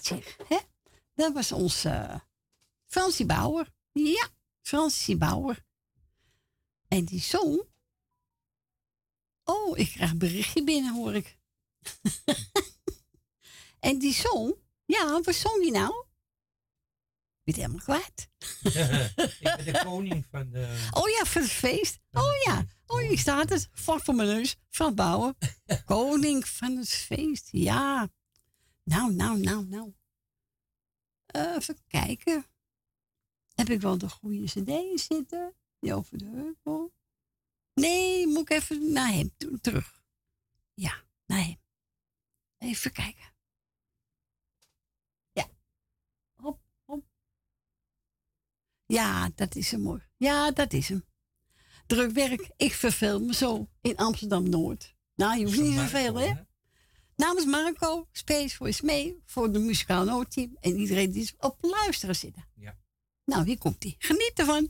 Zeg. Hè? Dat was onze uh, Fransie Bauer. Ja, Fransie Bauer. En die zong... Oh, ik krijg een berichtje binnen, hoor ik. en die zong... Ja, wat zong die nou? Ik ben het helemaal kwijt. ik ben de koning van de... Oh ja, voor het feest. Oh ja. Oh, hier staat het. Vlak voor mijn neus. Van Bouwen. koning van het feest. Ja. Nou, nou, nou, nou. Eh, even kijken. Heb ik wel de goede cd zitten? Die over de heuvel? Nee, moet ik even naar hem toe, terug. Ja, naar hem. Even kijken. Ja. Hop, hop. Ja, dat is hem hoor. Ja, dat is hem. Druk werk. Ik verveel me zo in Amsterdam-Noord. Nou, je hoeft niet zoveel, hè? Namens Marco, Space Voice mee voor de muzikaal noodteam en iedereen die op luisteren zitten. Ja. Nou, hier komt hij. Geniet ervan.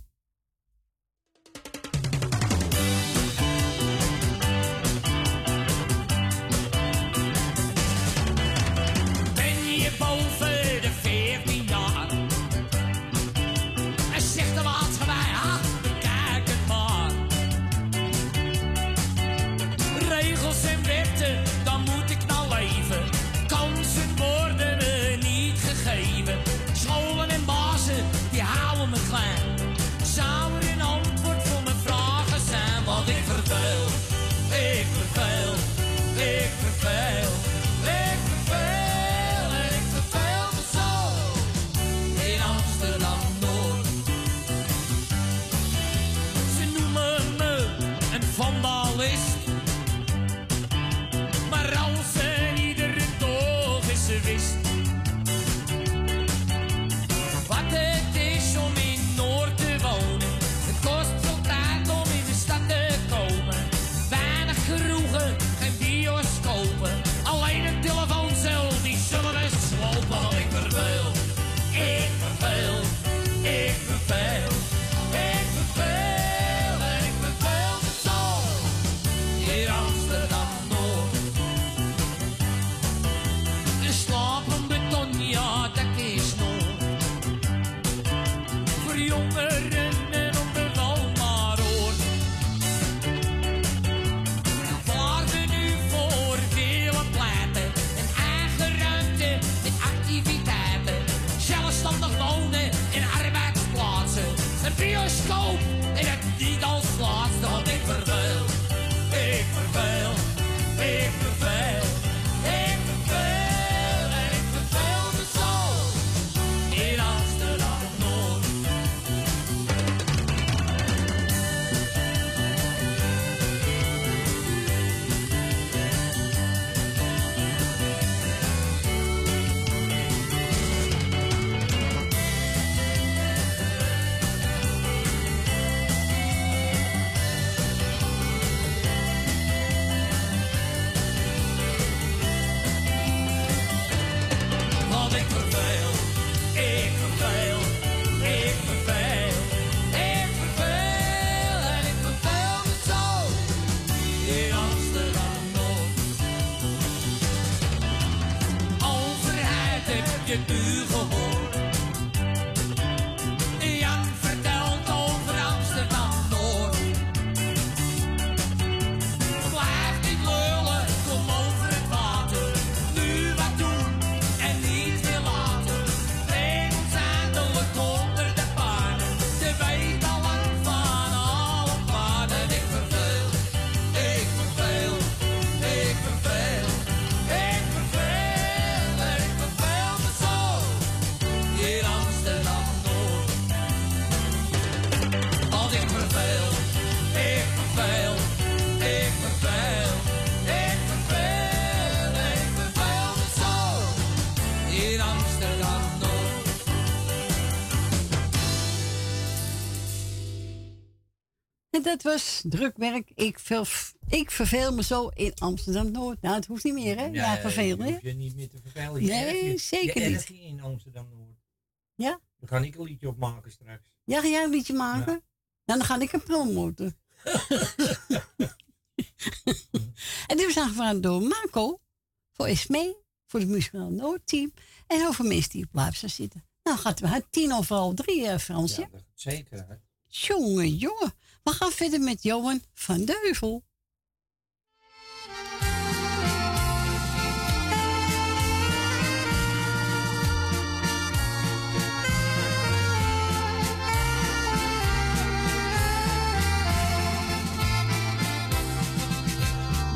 dat was druk werk. Ik, ik verveel me zo in Amsterdam-Noord. Nou, het hoeft niet meer, hè? Ja, verveel me. je niet meer te vervelen. Je nee, je, zeker je niet. in Amsterdam-Noord. Ja? Dan ga ik een liedje opmaken straks. Ja, ga jij een liedje maken? Nou, dan ga ik een promoten. en dit was aangevraagd door Marco voor Esmee, voor het Noord-team en over mensen die op plaatsen zitten. Nou, gaat het tien overal drie, eh, Fransje. Ja, zeker. Hè? Jongen, jongen. We gaan verder met Johan van de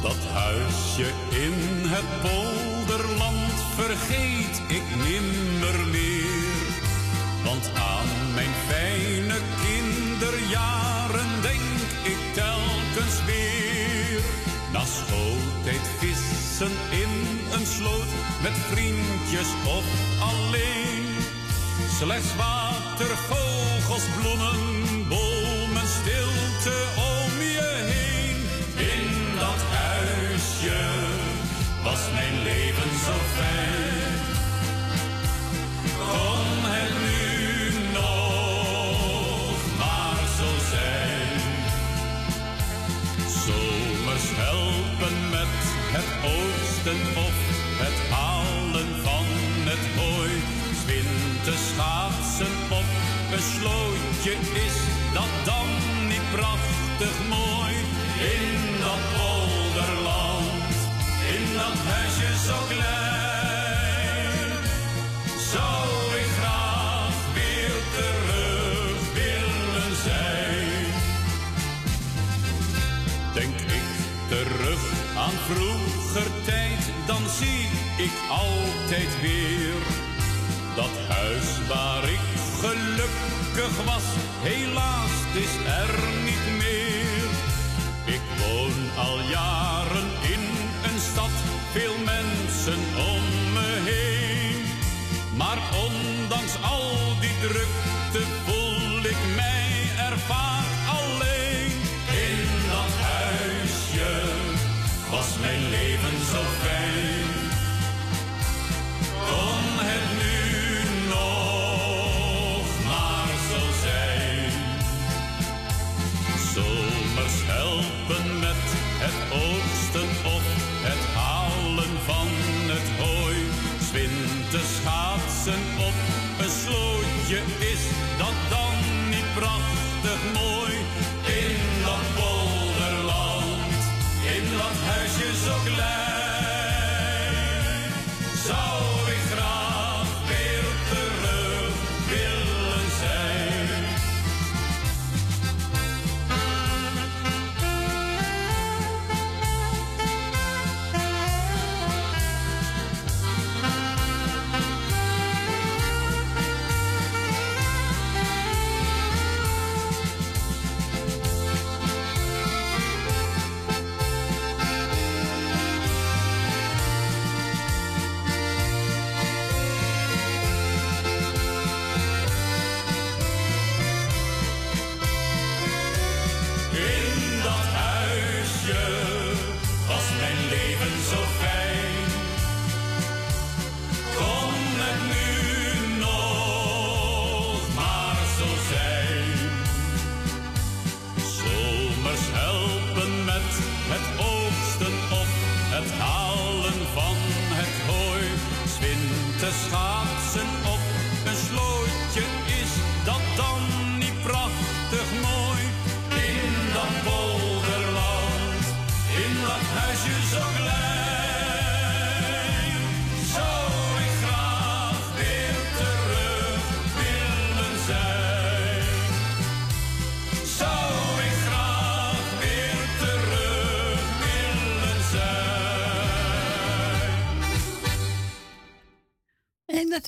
Dat huisje in het bos slechts water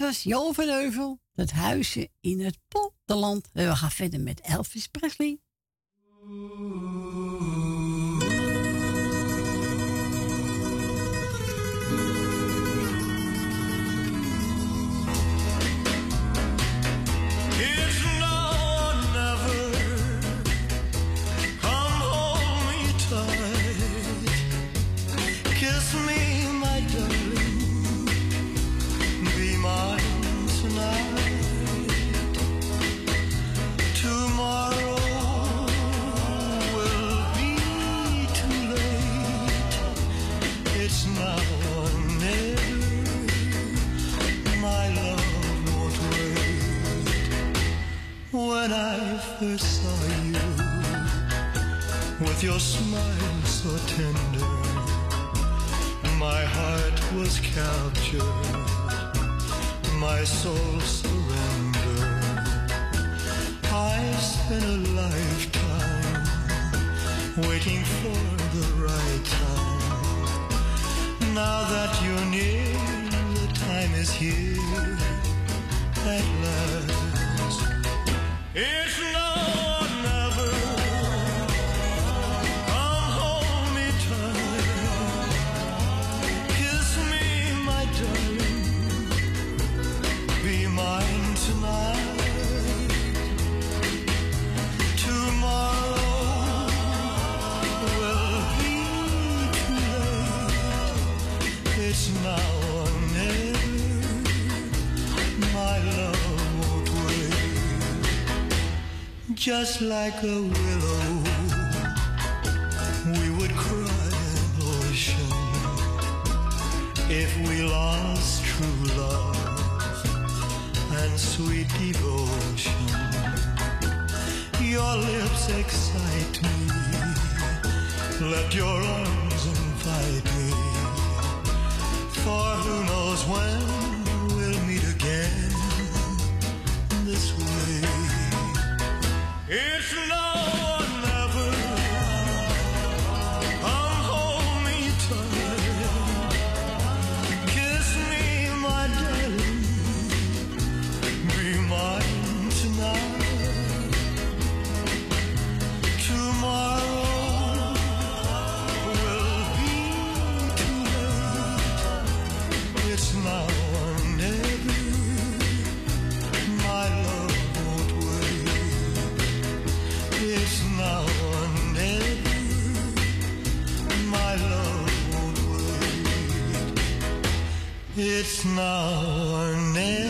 was Jo van Heuvel. Dat huisje in het Polderland. En we gaan verder met Elvis Presley. When I first saw you, with your smile so tender, my heart was captured, my soul surrendered. I've spent a lifetime waiting for the right time. Now that you're near, the time is here at last. It's love. Just like a willow, we would cry an ocean if we lost true love and sweet devotion. Your lips excite me, let your arms invite me. For who knows when It's love. It's now or never.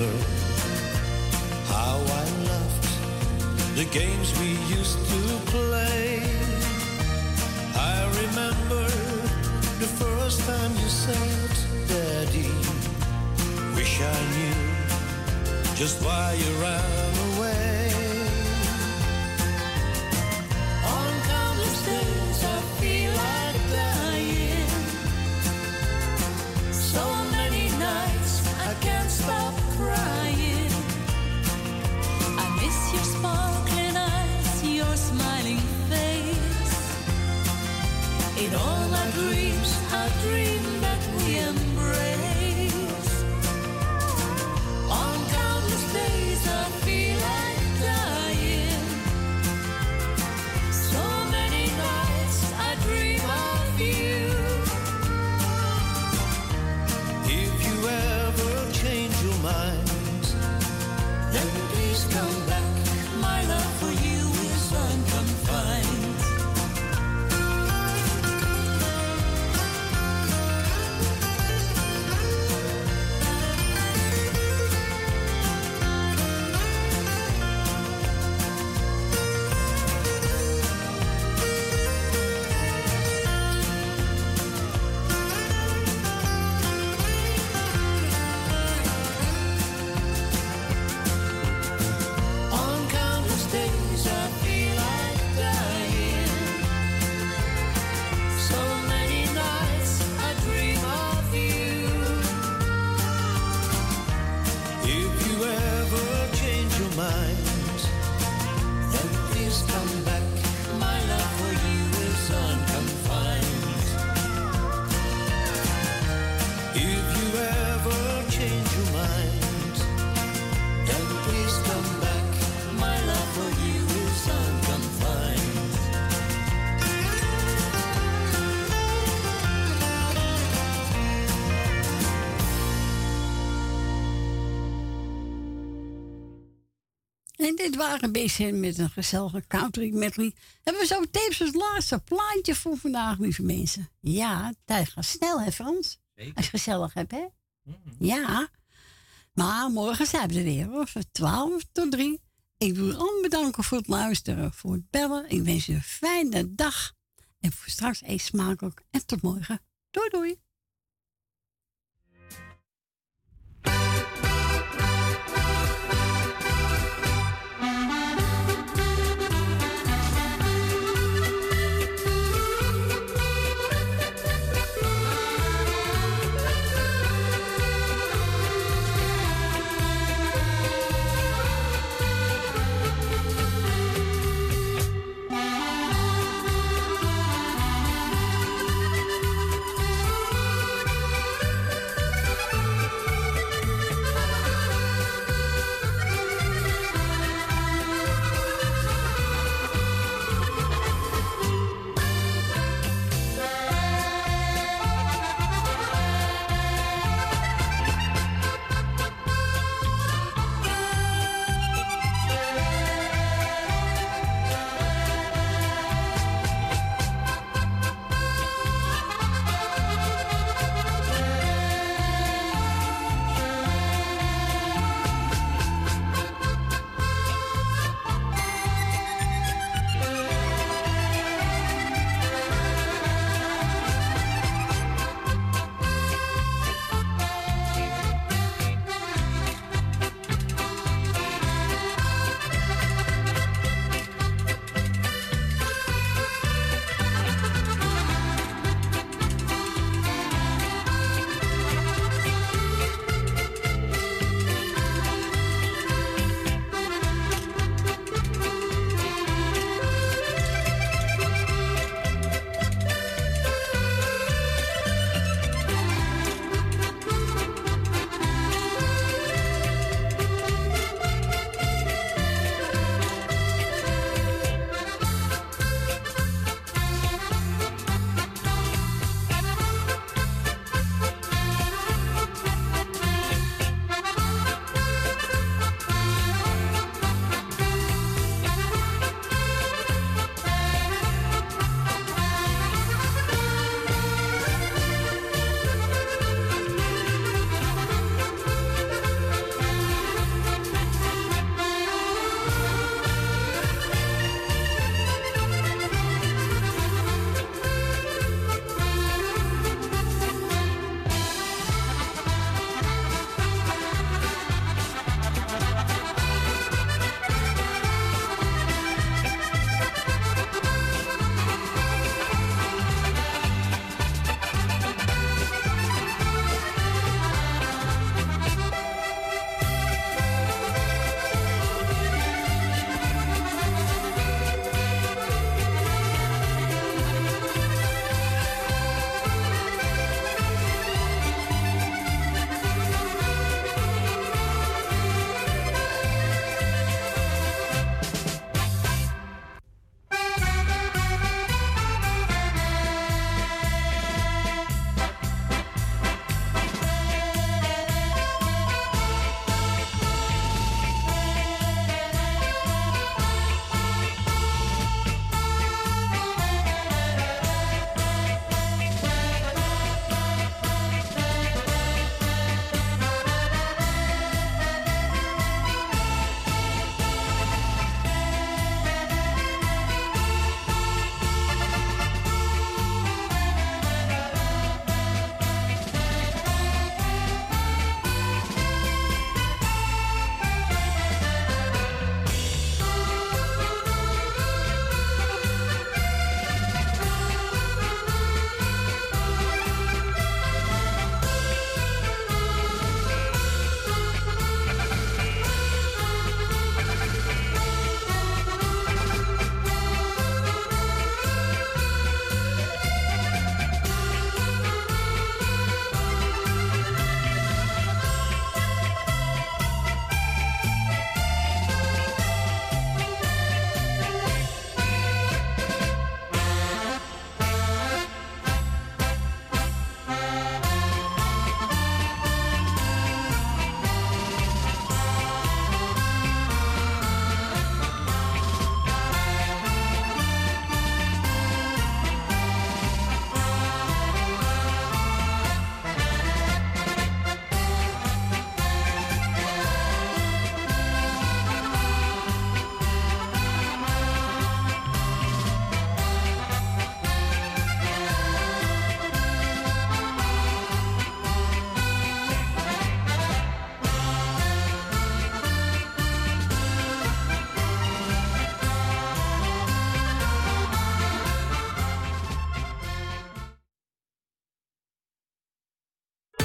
another waren bezig met een gezellige country medley, hebben we zo tapes als laatste plaatje voor vandaag, lieve mensen. Ja, tijd gaat snel, hè Frans? Als je gezellig hebt, hè? Mm-hmm. Ja. Maar morgen zijn we er weer, hoor. Van 12 tot 3. Ik wil allen bedanken voor het luisteren, voor het bellen. Ik wens je een fijne dag. En voor straks eet smakelijk. En tot morgen. Doei, doei.